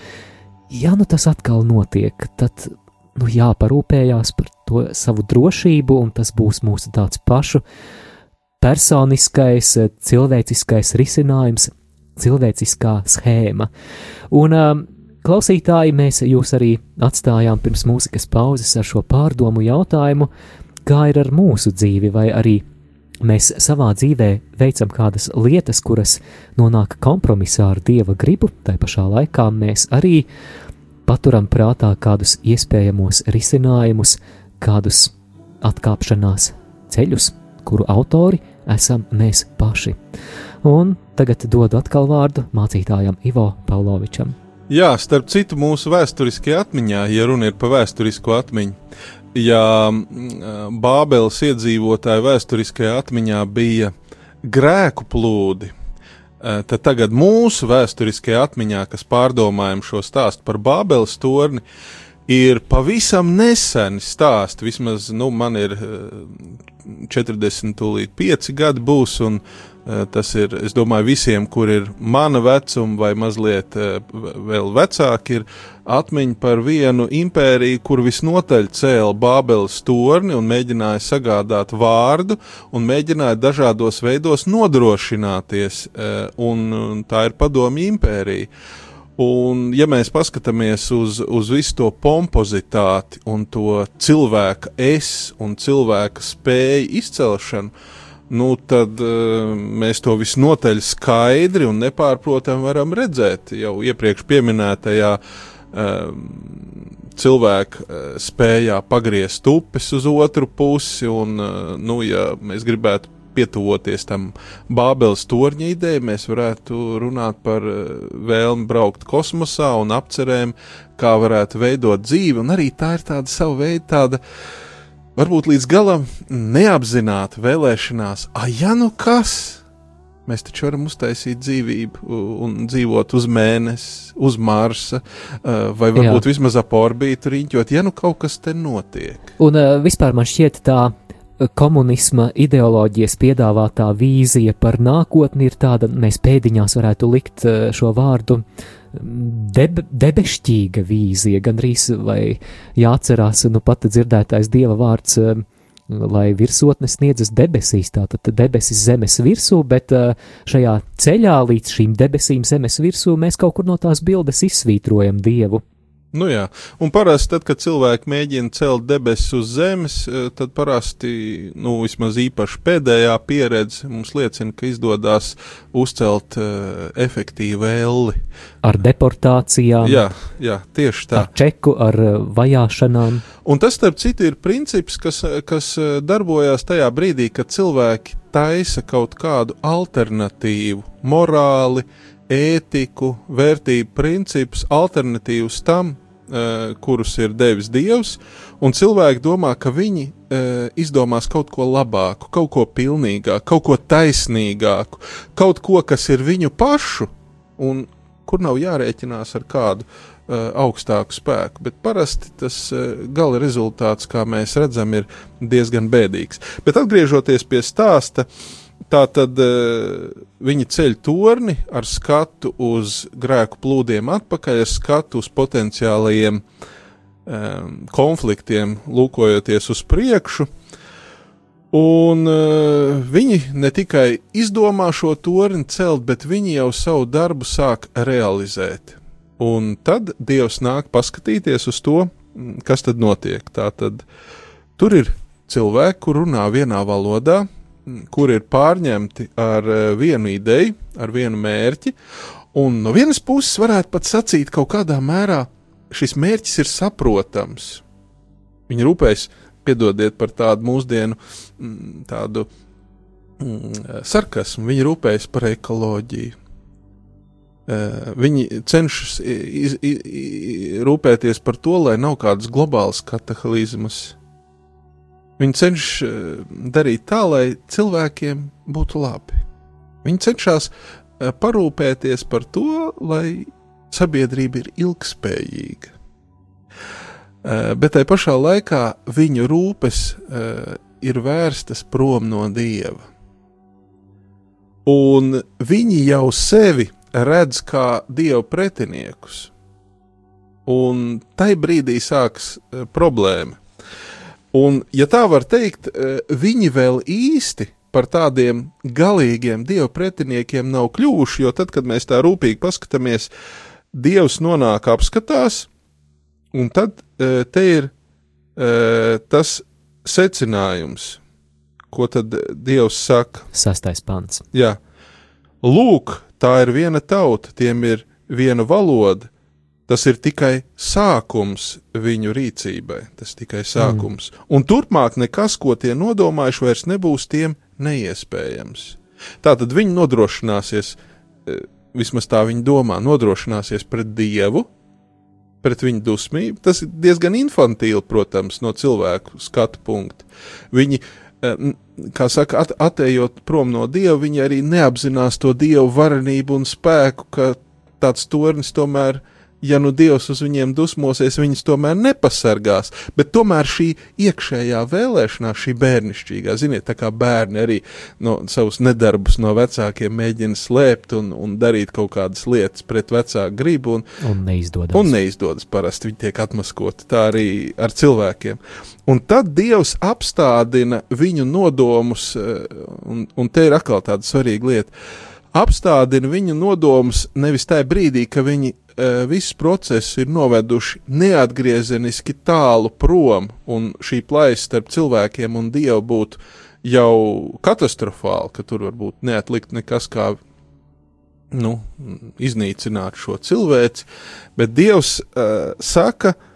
Ja nu tas atkal notiek, tad nu, jāparūpējās par to savu drošību, un tas būs mūsu tāds pašu personiskais, cilvēciskais risinājums, cilvēciskā schēma. Un um, Klausītāji, mēs jūs arī atstājām pirms mūzikas pauzes ar šo pārdomu jautājumu, kā ir ar mūsu dzīvi, vai arī mēs savā dzīvē veicam kādas lietas, kuras nonāk kompromisā ar dieva gribu, tai pašā laikā mēs arī paturam prātā kādus iespējamos risinājumus, kādus atkāpšanās ceļus, kuru autori esam mēs paši. Un tagad dodu atkal vārdu mācītājam Ivo Pavlovičam. Jā, starp citu, mūsu vēsturiskajā atmiņā, ja runa ir par vēsturisko atmiņu, ja Bābeles iedzīvotāju vēsturiskajā atmiņā bija grēku plūdi, eh, tad tagad mūsu vēsturiskajā atmiņā, kas pārdomājam šo stāstu par Bābeles torni, ir pavisam neseni stāsti. Vismaz nu, man ir 40, eh, tūlīt 5 gadi būs, un Eh, tas ir, es domāju, visiem, kur ir mana vecuma vai mazliet eh, vēl vecāki, ir atmiņa par vienu impēriju, kur visnotaļ cēla Bābeles torni un mēģināja sagādāt vārdu un mēģināja dažādos veidos nodrošināties, un tā ir padomi impērija. Un, ja mēs paskatāmies uz, uz visu to pompozitāti un to cilvēka es un cilvēka spēju izcelšanu, nu, tad uh, mēs to visnotaļ skaidri un nepārprotami varam redzēt. Jau iepriekš minētajā uh, cilvēka uh, spējā pagriezt upes uz otru pusi, un, uh, nu, ja mēs gribētu pietuvoties tam Bābeles torņa idejai, mēs varētu runāt par vēlmi braukt kosmosā un apcerēm, kā varētu veidot dzīvi, un arī tā ir tāda sava veida tāda varbūt līdz galam neapzināti vēlēšanās, ah, ja nu kas, mēs taču varam uztaisīt dzīvību un dzīvot uz mēnesi, uz Marsa, vai varbūt Jā. vismaz ap orbītu riņķot, ja nu kaut kas te notiek. Un vispār man šķiet tā komunisma ideoloģijas piedāvātā vīzija par nākotni ir tāda, mēs pēdiņās varētu likt šo vārdu deb, debešķīga vīzija, gandrīz vai jāatcerās, nu pat dzirdētais dieva vārds, eh, lai virsotne sniedzas debesīs, tātad debesis zemes virsū, bet eh, šajā ceļā līdz šīm debesīm zemes virsū mēs kaut kur no tās bildes izsvītrojam dievu. Nu jā, un parasti, tad, kad cilvēki mēģina celt debesis uz zemes, eh, tad parasti, nu, vismaz īpaši pēdējā pieredze mums liecina, ka izdodas uzcelt uh, efektīvu elli. Ar deportācijām. Jā, jā, tieši tā. Ar čeku, ar uh, vajāšanām. Un tas, starp citu, ir princips, kas, kas darbojās tajā brīdī, kad cilvēki taisa kaut kādu alternatīvu, morāli, ētiku, vērtību principus, alternatīvus tam, uh, kurus ir devis Dievs, un cilvēki domā, ka viņi uh, izdomās kaut ko labāku, kaut ko pilnīgāku, kaut ko taisnīgāku, kaut ko, kas ir viņu pašu, un kur nav jārēķinās ar kādu uh, augstāku spēku. Bet parasti tas gala rezultāts, kā mēs redzam, ir diezgan bēdīgs. Bet atgriežoties pie stāsta, Tā tad uh, viņi ceļ torni ar skatu uz grēku plūdiem atpakaļ, ar skatu uz potenciālajiem um, konfliktiem, lūkojoties uz priekšu. Un uh, viņi ne tikai izdomā šo torni celt, bet viņi jau savu darbu sāk realizēt. Un tad Dievs nāk paskatīties uz to, kas tad notiek. Tā tad tur ir cilvēki, kur runā vienā valodā, kur ir pārņemti ar eh, vienu ideju, ar vienu mērķi, un no vienas puses varētu pat sacīt, kaut kādā mērā šis mērķis ir saprotams. Viņi rūpējas, piedodiet par tādu mūsdienu, mm, tādu mm, sarkasmu, viņi rūpējas par ekoloģiju. Eh, viņi cenšas iz, iz, rūpēties par to, lai nav kādas globālas kataklizmas, Viņi cenšas eh, darīt tā, lai cilvēkiem būtu labi. Viņi cenšas eh, parūpēties par to, lai sabiedrība ir ilgspējīga. Eh, bet tai pašā laikā viņu rūpes ir vērstas prom no dieva. Un viņi jau sevi redz kā dievu pretiniekus. Un tai brīdī sākas problēma. Un, ja tā var teikt, viņi vēl īsti par tādiem galīgiem dievu pretiniekiem nav kļuvuši, jo tad, kad mēs tā rūpīgi paskatāmies, dievs nonāk apskatās, un tad e, te ir e, tas secinājums, ko tad dievs saka. Sastais pants. Jā, lūk, tā ir viena tauta, tiem ir viena valoda. Tas ir tikai sākums viņu rīcībai. Tas tikai sākums. Mm. Un turpmāk nekas, ko tie nodomājuši, vairs nebūs tiem neiespējams. Tā tad viņi nodrošināsies, e, vismaz tā viņi domā, nodrošināsies pret dievu, pret viņu dusmību. Tas ir diezgan infantīli, protams, no cilvēku skatu punkta. Viņi, e, kā saka, at, atējot prom no dieva, viņi arī neapzinās to dievu varenību un spēku, ka tāds tornis tomēr ir ja nu Dievs uz viņiem dusmosies, viņus tomēr nepasargās. Bet tomēr šī iekšējā vēlēšanās, šī bērnišķīgā, ziniet, tā kā bērni arī no savus nedarbus no vecākiem mēģina slēpt un, un darīt kaut kādas lietas pret vecāku gribu. Un, un neizdodas. Un neizdodas parasti viņi tiek atmaskoti. Tā arī ar cilvēkiem. Un tad Dievs apstādina viņu nodomus, eh, un, un te ir atkal tāda svarīga lieta. Apstādina viņu nodomus nevis tajā brīdī, ka viņi Eh, viss process ir noveduši neatgriezeniski tālu prom, un šī plaisa starp cilvēkiem un dievu būtu jau katastrofāla, ka tur varbūt neatlikt nekas kā nu, iznīcināt šo cilvēci, bet Dievs uh, saka, ka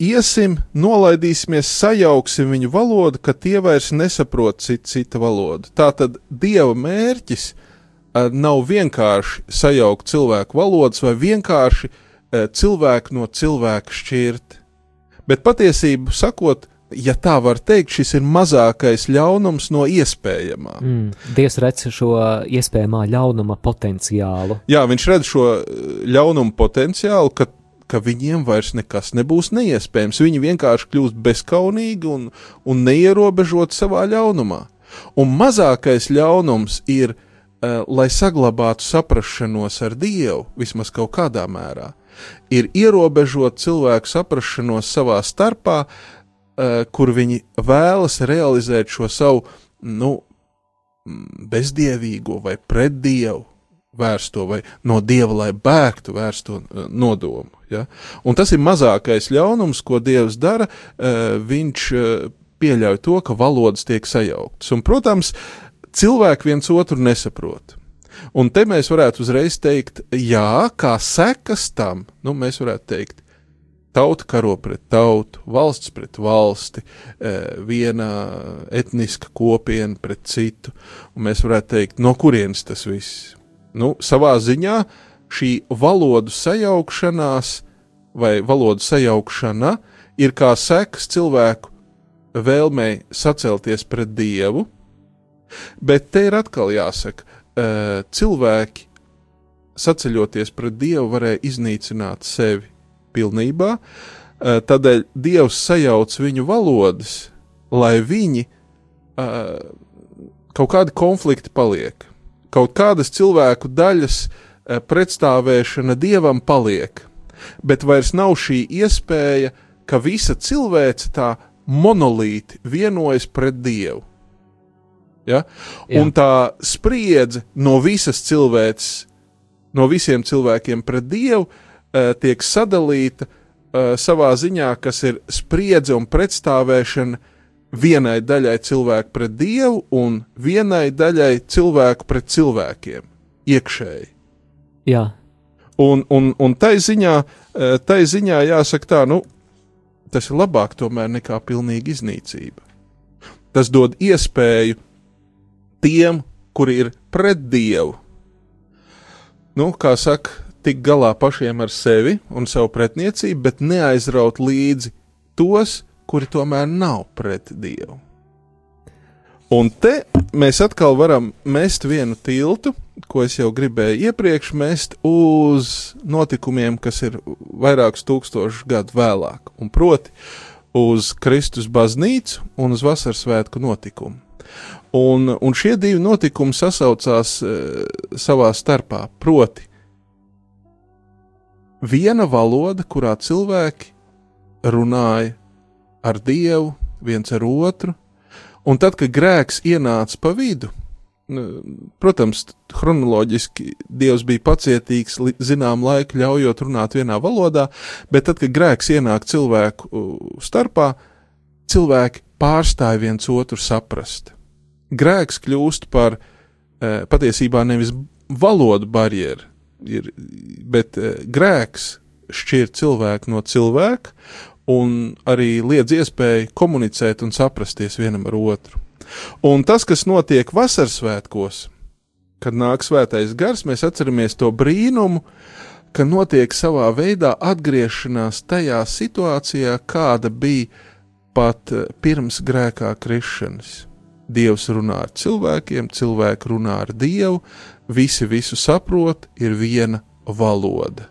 iesim, nolaidīsimies, sajauksim viņu valodu, ka tie vairs nesaprot citu cita valodu. Tā tad Dieva mērķis ir nav vienkārši sajaukt cilvēku valodas vai vienkārši cilvēku no cilvēka šķirt. Bet patiesību sakot, ja tā var teikt, šis ir mazākais ļaunums no iespējamā. Mm, Dievs redz šo iespējamā ļaunuma potenciālu. Jā, viņš redz šo ļaunuma potenciālu, ka, ka viņiem vairs nekas nebūs neiespējams. Viņi vienkārši kļūst bezkaunīgi un, un neierobežoti savā ļaunumā. Un mazākais ļaunums ir uh, lai saglabātu saprašanos ar Dievu, vismaz kaut kādā mērā, ir ierobežot cilvēku saprašanos savā starpā, eh, kur viņi vēlas realizēt šo savu nu, bezdievīgo vai pretdievu vērsto vai no dieva, lai bēgtu vērsto eh, nodomu. Ja? Un tas ir mazākais ļaunums, ko Dievs dara. Viņš pieļauj to, ka valodas tiek sajauktas. Un, protams, cilvēki viens otru nesaprot. Un te mēs varētu uzreiz teikt, jā, kā sekas tam, nu, mēs varētu teikt, tauta karo pret tautu, valsts pret valsti, viena etniska kopiena pret citu, un mēs varētu teikt, no kurienes tas viss? Nu, savā ziņā šī valodu sajaukšanās vai valodu sajaukšana ir kā sekas cilvēku vēlmei sacelties pret Dievu, Bet te ir atkal jāsaka, cilvēki saceļoties pret Dievu varēja iznīcināt sevi pilnībā, tādēļ Dievs sajauc viņu valodas, lai viņi kaut kādi konflikti paliek, kaut kādas cilvēku daļas pretstāvēšana Dievam paliek, bet vairs nav šī iespēja, ka visa cilvēce tā monolīti vienojas pret Dievu. Ja? Jā. Un tā spriedze no visas cilvēces, no visiem cilvēkiem pret Dievu, uh, tiek sadalīta uh, savā ziņā, kas ir spriedze un pretstāvēšana vienai daļai cilvēku pret Dievu un vienai daļai cilvēku pret cilvēkiem iekšēji. Jā. Un, un, un tai, ziņā, uh, tai ziņā jāsaka tā, nu, tas ir labāk tomēr nekā pilnīga iznīcība. Tas dod iespēju tiem, kuri ir pret Dievu. Nu, kā saka, tik galā pašiem ar sevi un savu pretniecību, bet neaizraut līdzi tos, kuri tomēr nav pret Dievu. Un te mēs atkal varam mest vienu tiltu, ko es jau gribēju iepriekš mest uz notikumiem, kas ir vairākus tūkstošus gadu vēlāk, un proti uz Kristus baznīcu un uz Vasaras svētku notikumu. Un, un šie divi notikumi sasaucās e, savā starpā. Proti, viena valoda, kurā cilvēki runāja ar Dievu, viens ar otru, un tad, kad grēks ienāca pa vidu, protams, chronoloģiski Dievs bija pacietīgs, zinām laiku ļaujot runāt vienā valodā, bet tad, kad grēks ienāk cilvēku starpā, cilvēki pārstāja viens otru saprast. Grēks kļūst par e, patiesībā nevis valodu barjeru, ir, bet e, grēks šķir cilvēku no cilvēka, un arī liedz iespēju komunicēt un saprasties vienam ar otru. Un tas, kas notiek vasaras svētkos, kad nāk svētais gars, mēs atceramies to brīnumu, ka notiek savā veidā atgriešanās tajā situācijā, kāda bija pat eh, pirms grēkā krišanas. Dievs runā ar cilvēkiem, cilvēki runā ar Dievu, visi visu saprot, ir viena valoda.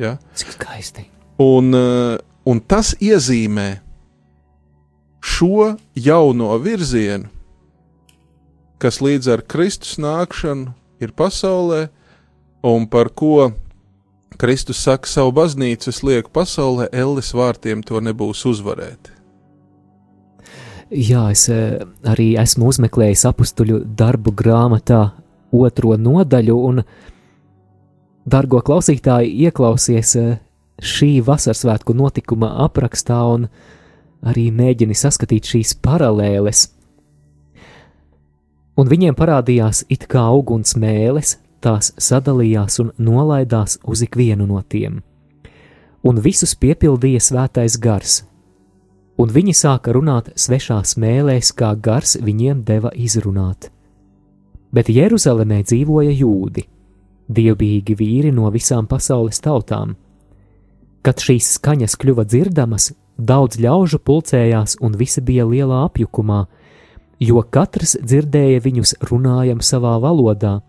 Ja? Cik skaisti. Un, eh, un tas iezīmē šo jauno virzienu, kas līdz ar Kristus nākšanu ir pasaulē, un par ko Kristus saka savu baznīcu, es lieku pasaulē, Ellis vārtiem to nebūs uzvarēt. Jā, es eh, arī esmu uzmeklējis apstuļu darbu grāmatā otro nodaļu, un, dargo klausītāji, ieklausies eh, šī vasaras svētku notikuma aprakstā, un arī mēģini saskatīt šīs paralēles. Un viņiem parādījās it kā uguns mēlis, tās sadalījās un nolaidās uz ikvienu no tiem. Un visus piepildīja svētais gars, un viņi sāka runāt svešās mēlēs, kā gars viņiem deva izrunāt. Bet Jeruzalemē dzīvoja jūdi, dievbijīgi vīri no visām pasaules tautām. Kad šīs skaņas kļuva dzirdamas, Daudz ļaužu pulcējās, un visi bija lielā apjukumā, jo katrs dzirdēja viņus runājam savā valodā.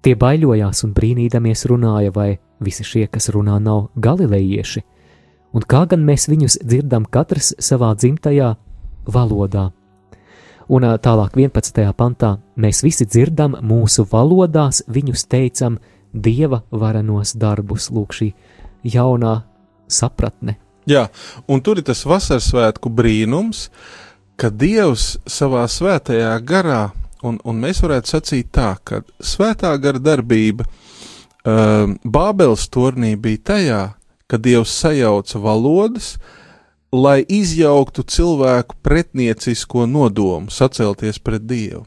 Tie baidījās un brīnīdamies runāja, vai visi šie, kas runā, nav galilejieši, un kā gan mēs viņus dzirdam katrs savā dzimtajā valodā. Un tālāk, 11. pantā, mēs visi dzirdam mūsu valodās, viņus teicam, dieva varenos darbus, lūk, šī jaunā sapratne Jā, un tur ir tas vasaras svētku brīnums, ka Dievs savā svētajā garā, un, un mēs varētu sacīt tā, ka svētā gara darbība uh, Bābeles turnī bija tajā, ka Dievs sajauca valodas, lai izjauktu cilvēku pretniecisko nodomu sacelties pret Dievu.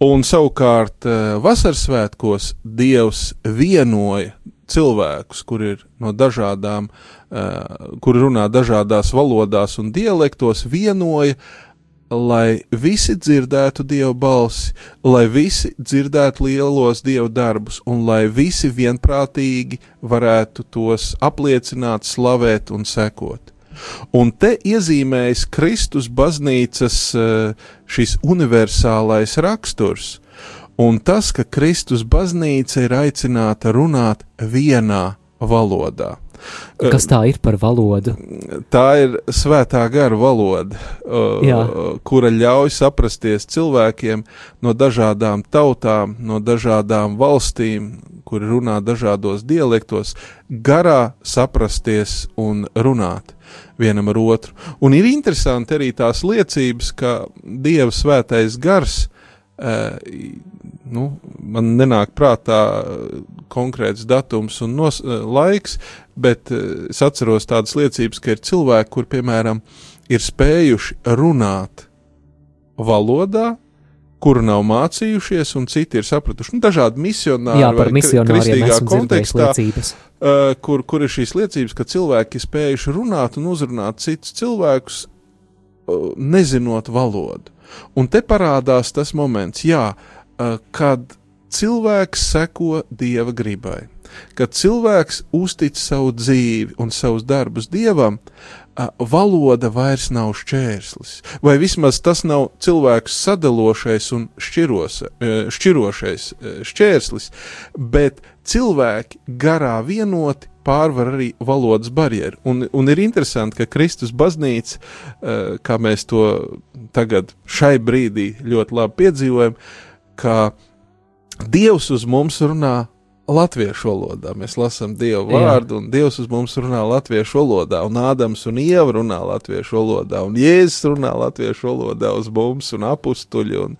Un savukārt uh, vasaras svētkos Dievs vienoja cilvēkus, kur ir no dažādām, uh, kuri runā dažādās valodās un dialektos, vienoja, lai visi dzirdētu dievu balsi, lai visi dzirdētu lielos dievu darbus, un lai visi vienprātīgi varētu tos apliecināt, slavēt un sekot. Un te iezīmējas Kristus baznīcas šis universālais raksturs, un tas, ka Kristus baznīca ir aicināta runāt vienā valodā. Kas tā ir par valodu? Tā ir svētā gara valoda, Jā. kura ļauj saprasties cilvēkiem no dažādām tautām, no dažādām valstīm, kuri runā dažādos dialektos, garā saprasties un runāt vienam ar otru. Un ir interesanti arī tās liecības, ka Dieva svētais gars nu, man nenāk prātā konkrēts datums un nos, laiks, bet es atceros tādas liecības, ka ir cilvēki, kur, piemēram, ir spējuši runāt valodā, kuru nav mācījušies, un citi ir sapratuši. Nu, dažādi misionāri Jā, vai kristīgā kontekstā, uh, kur, kur ir šīs liecības, ka cilvēki ir spējuši runāt un uzrunāt citus cilvēkus, uh, nezinot valodu. Un te parādās tas moments, jā, kad cilvēks seko dieva gribai, kad cilvēks uztic savu dzīvi un savus darbus dievam, valoda vairs nav šķērslis, vai vismaz tas nav cilvēks sadalošais un šķiros, šķirošais šķērslis, bet cilvēki garā vienoti pārvar arī valodas barjeru. Un, un ir interesanti, ka Kristus baznīca, kā mēs to tagad šai brīdī ļoti labi piedzīvojam, ka Dievs uz mums runā latviešu valodā. Mēs lasām Dievu vārdu, Jā. un Dievs uz mums runā latviešu valodā, un Ādams un Ieva runā latviešu valodā, un Jēzus runā latviešu valodā uz mums, un apstuļi, un,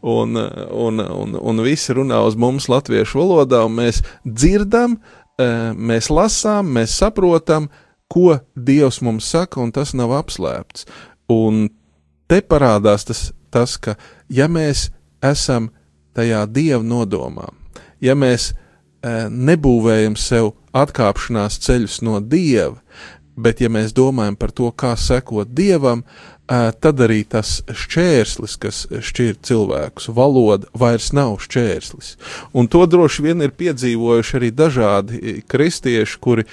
un, un, un, un visi runā uz mums latviešu valodā, un mēs dzirdam, eh, mēs lasām, mēs saprotam, ko Dievs mums saka, un tas nav apslēpts. Un te parādās tas, tas ka ja mēs esam tajā Dieva nodomā, ja mēs Eh, nebūvējam sev atkāpšanās ceļus no dieva, bet ja mēs domājam par to, kā sekot dievam, eh, tad arī tas šķērslis, kas šķir cilvēkus, valoda vairs nav šķērslis. Un to droši vien ir piedzīvojuši arī dažādi kristieši, kuri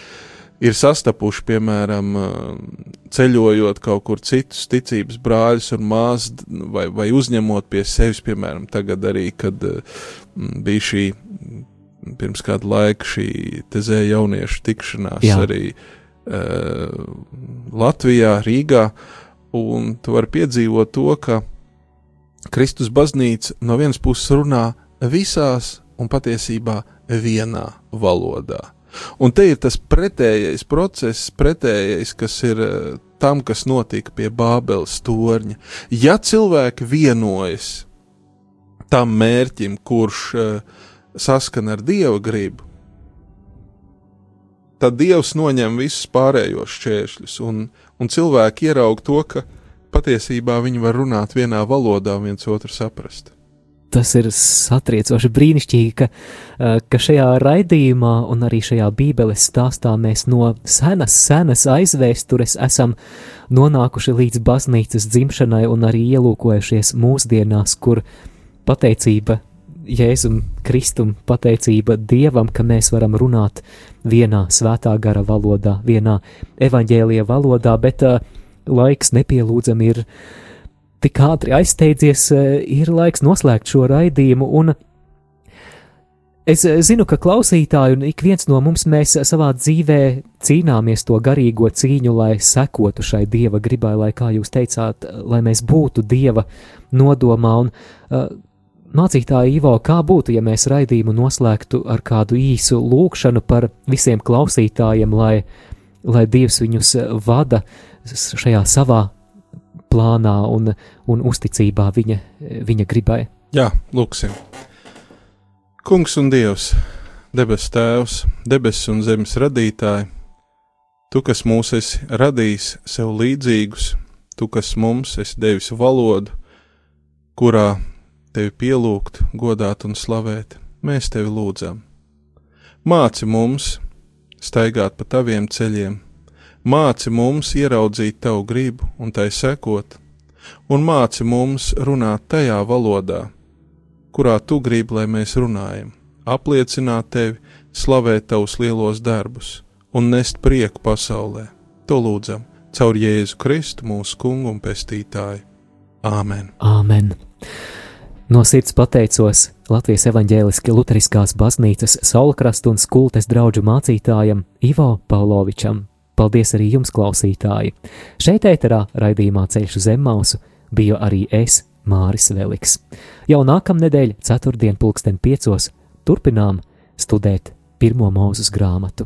ir sastapuši, piemēram, ceļojot kaut kur citus ticības brāļus un māsas, vai, vai uzņemot pie sevis, piemēram, tagad arī, kad bija šī pirms kāda laika šī tezē jauniešu tikšanās Jā. arī uh, Latvijā, Rīgā, un tu vari piedzīvot to, ka Kristus baznīca no vienas puses runā visās un patiesībā vienā valodā. Un te ir tas pretējais process, pretējais, kas ir uh, tam, kas notika pie Bābeles torņa. Ja cilvēki vienojas tam mērķim, kurš uh, saskana ar dieva gribu, tad dievs noņem visus pārējos šķēršļus, un, un cilvēki ieraug to, ka patiesībā viņi var runāt vienā valodā un viens otru saprast. Tas ir satriecoši brīnišķīgi, ka, eh, ka šajā raidījumā un arī šajā Bībeles stāstā mēs no senas, senas aizvēstures esam nonākuši līdz baznīcas dzimšanai un arī ielūkojušies mūsdienās, kur pateicība Jēzum Kristum pateicība Dievam, ka mēs varam runāt vienā svētā gara valodā, vienā evaņģēlija valodā, bet uh, laiks nepielūdzam ir tik ātri aizsteidzies, uh, ir laiks noslēgt šo raidījumu, es zinu, ka klausītāji un ik viens no mums mēs savā dzīvē cīnāmies to garīgo cīņu, lai sekotu šai Dieva gribai, lai, kā jūs teicāt, lai mēs būtu Dieva nodomā, un uh, Mācītāji Ivo, kā būtu, ja mēs raidījumu noslēgtu ar kādu īsu lūkšanu par visiem klausītājiem, lai, lai Dievs viņus vada šajā savā plānā un, un uzticībā viņa, viņa gribai? Jā, lūksim. Kungs un Dievs, debes Tēvs, debesis un zemes radītāji, Tu, kas mūs esi radījis sev līdzīgus, Tu, kas mums esi devis valodu, kurā tevi pielūgt, godāt un slavēt, mēs tevi lūdzam. Māci mums staigāt pa taviem ceļiem, māci mums ieraudzīt tavu gribu un tai sekot, un māci mums runāt tajā valodā, kurā tu gribi, lai mēs runājam, apliecināt tevi, slavēt tavus lielos darbus un nest prieku pasaulē. To lūdzam caur Jēzu Kristu, mūsu kungu un pestītāju. Āmen! Āmen. No sirds pateicos Latvijas evaņģēliski Lutheriskās baznīcas Saulkrastu un skultes draugu mācītājam Ivo Pavlovičam. Paldies arī jums, klausītāji! Šeit ēterā raidījumā Ceļš uz Zemmausu biju arī es, Māris Veliks. Jau nākamnedēļ, ceturtdien, pulksten piecos, turpinām studēt pirmo mūzes grāmatu.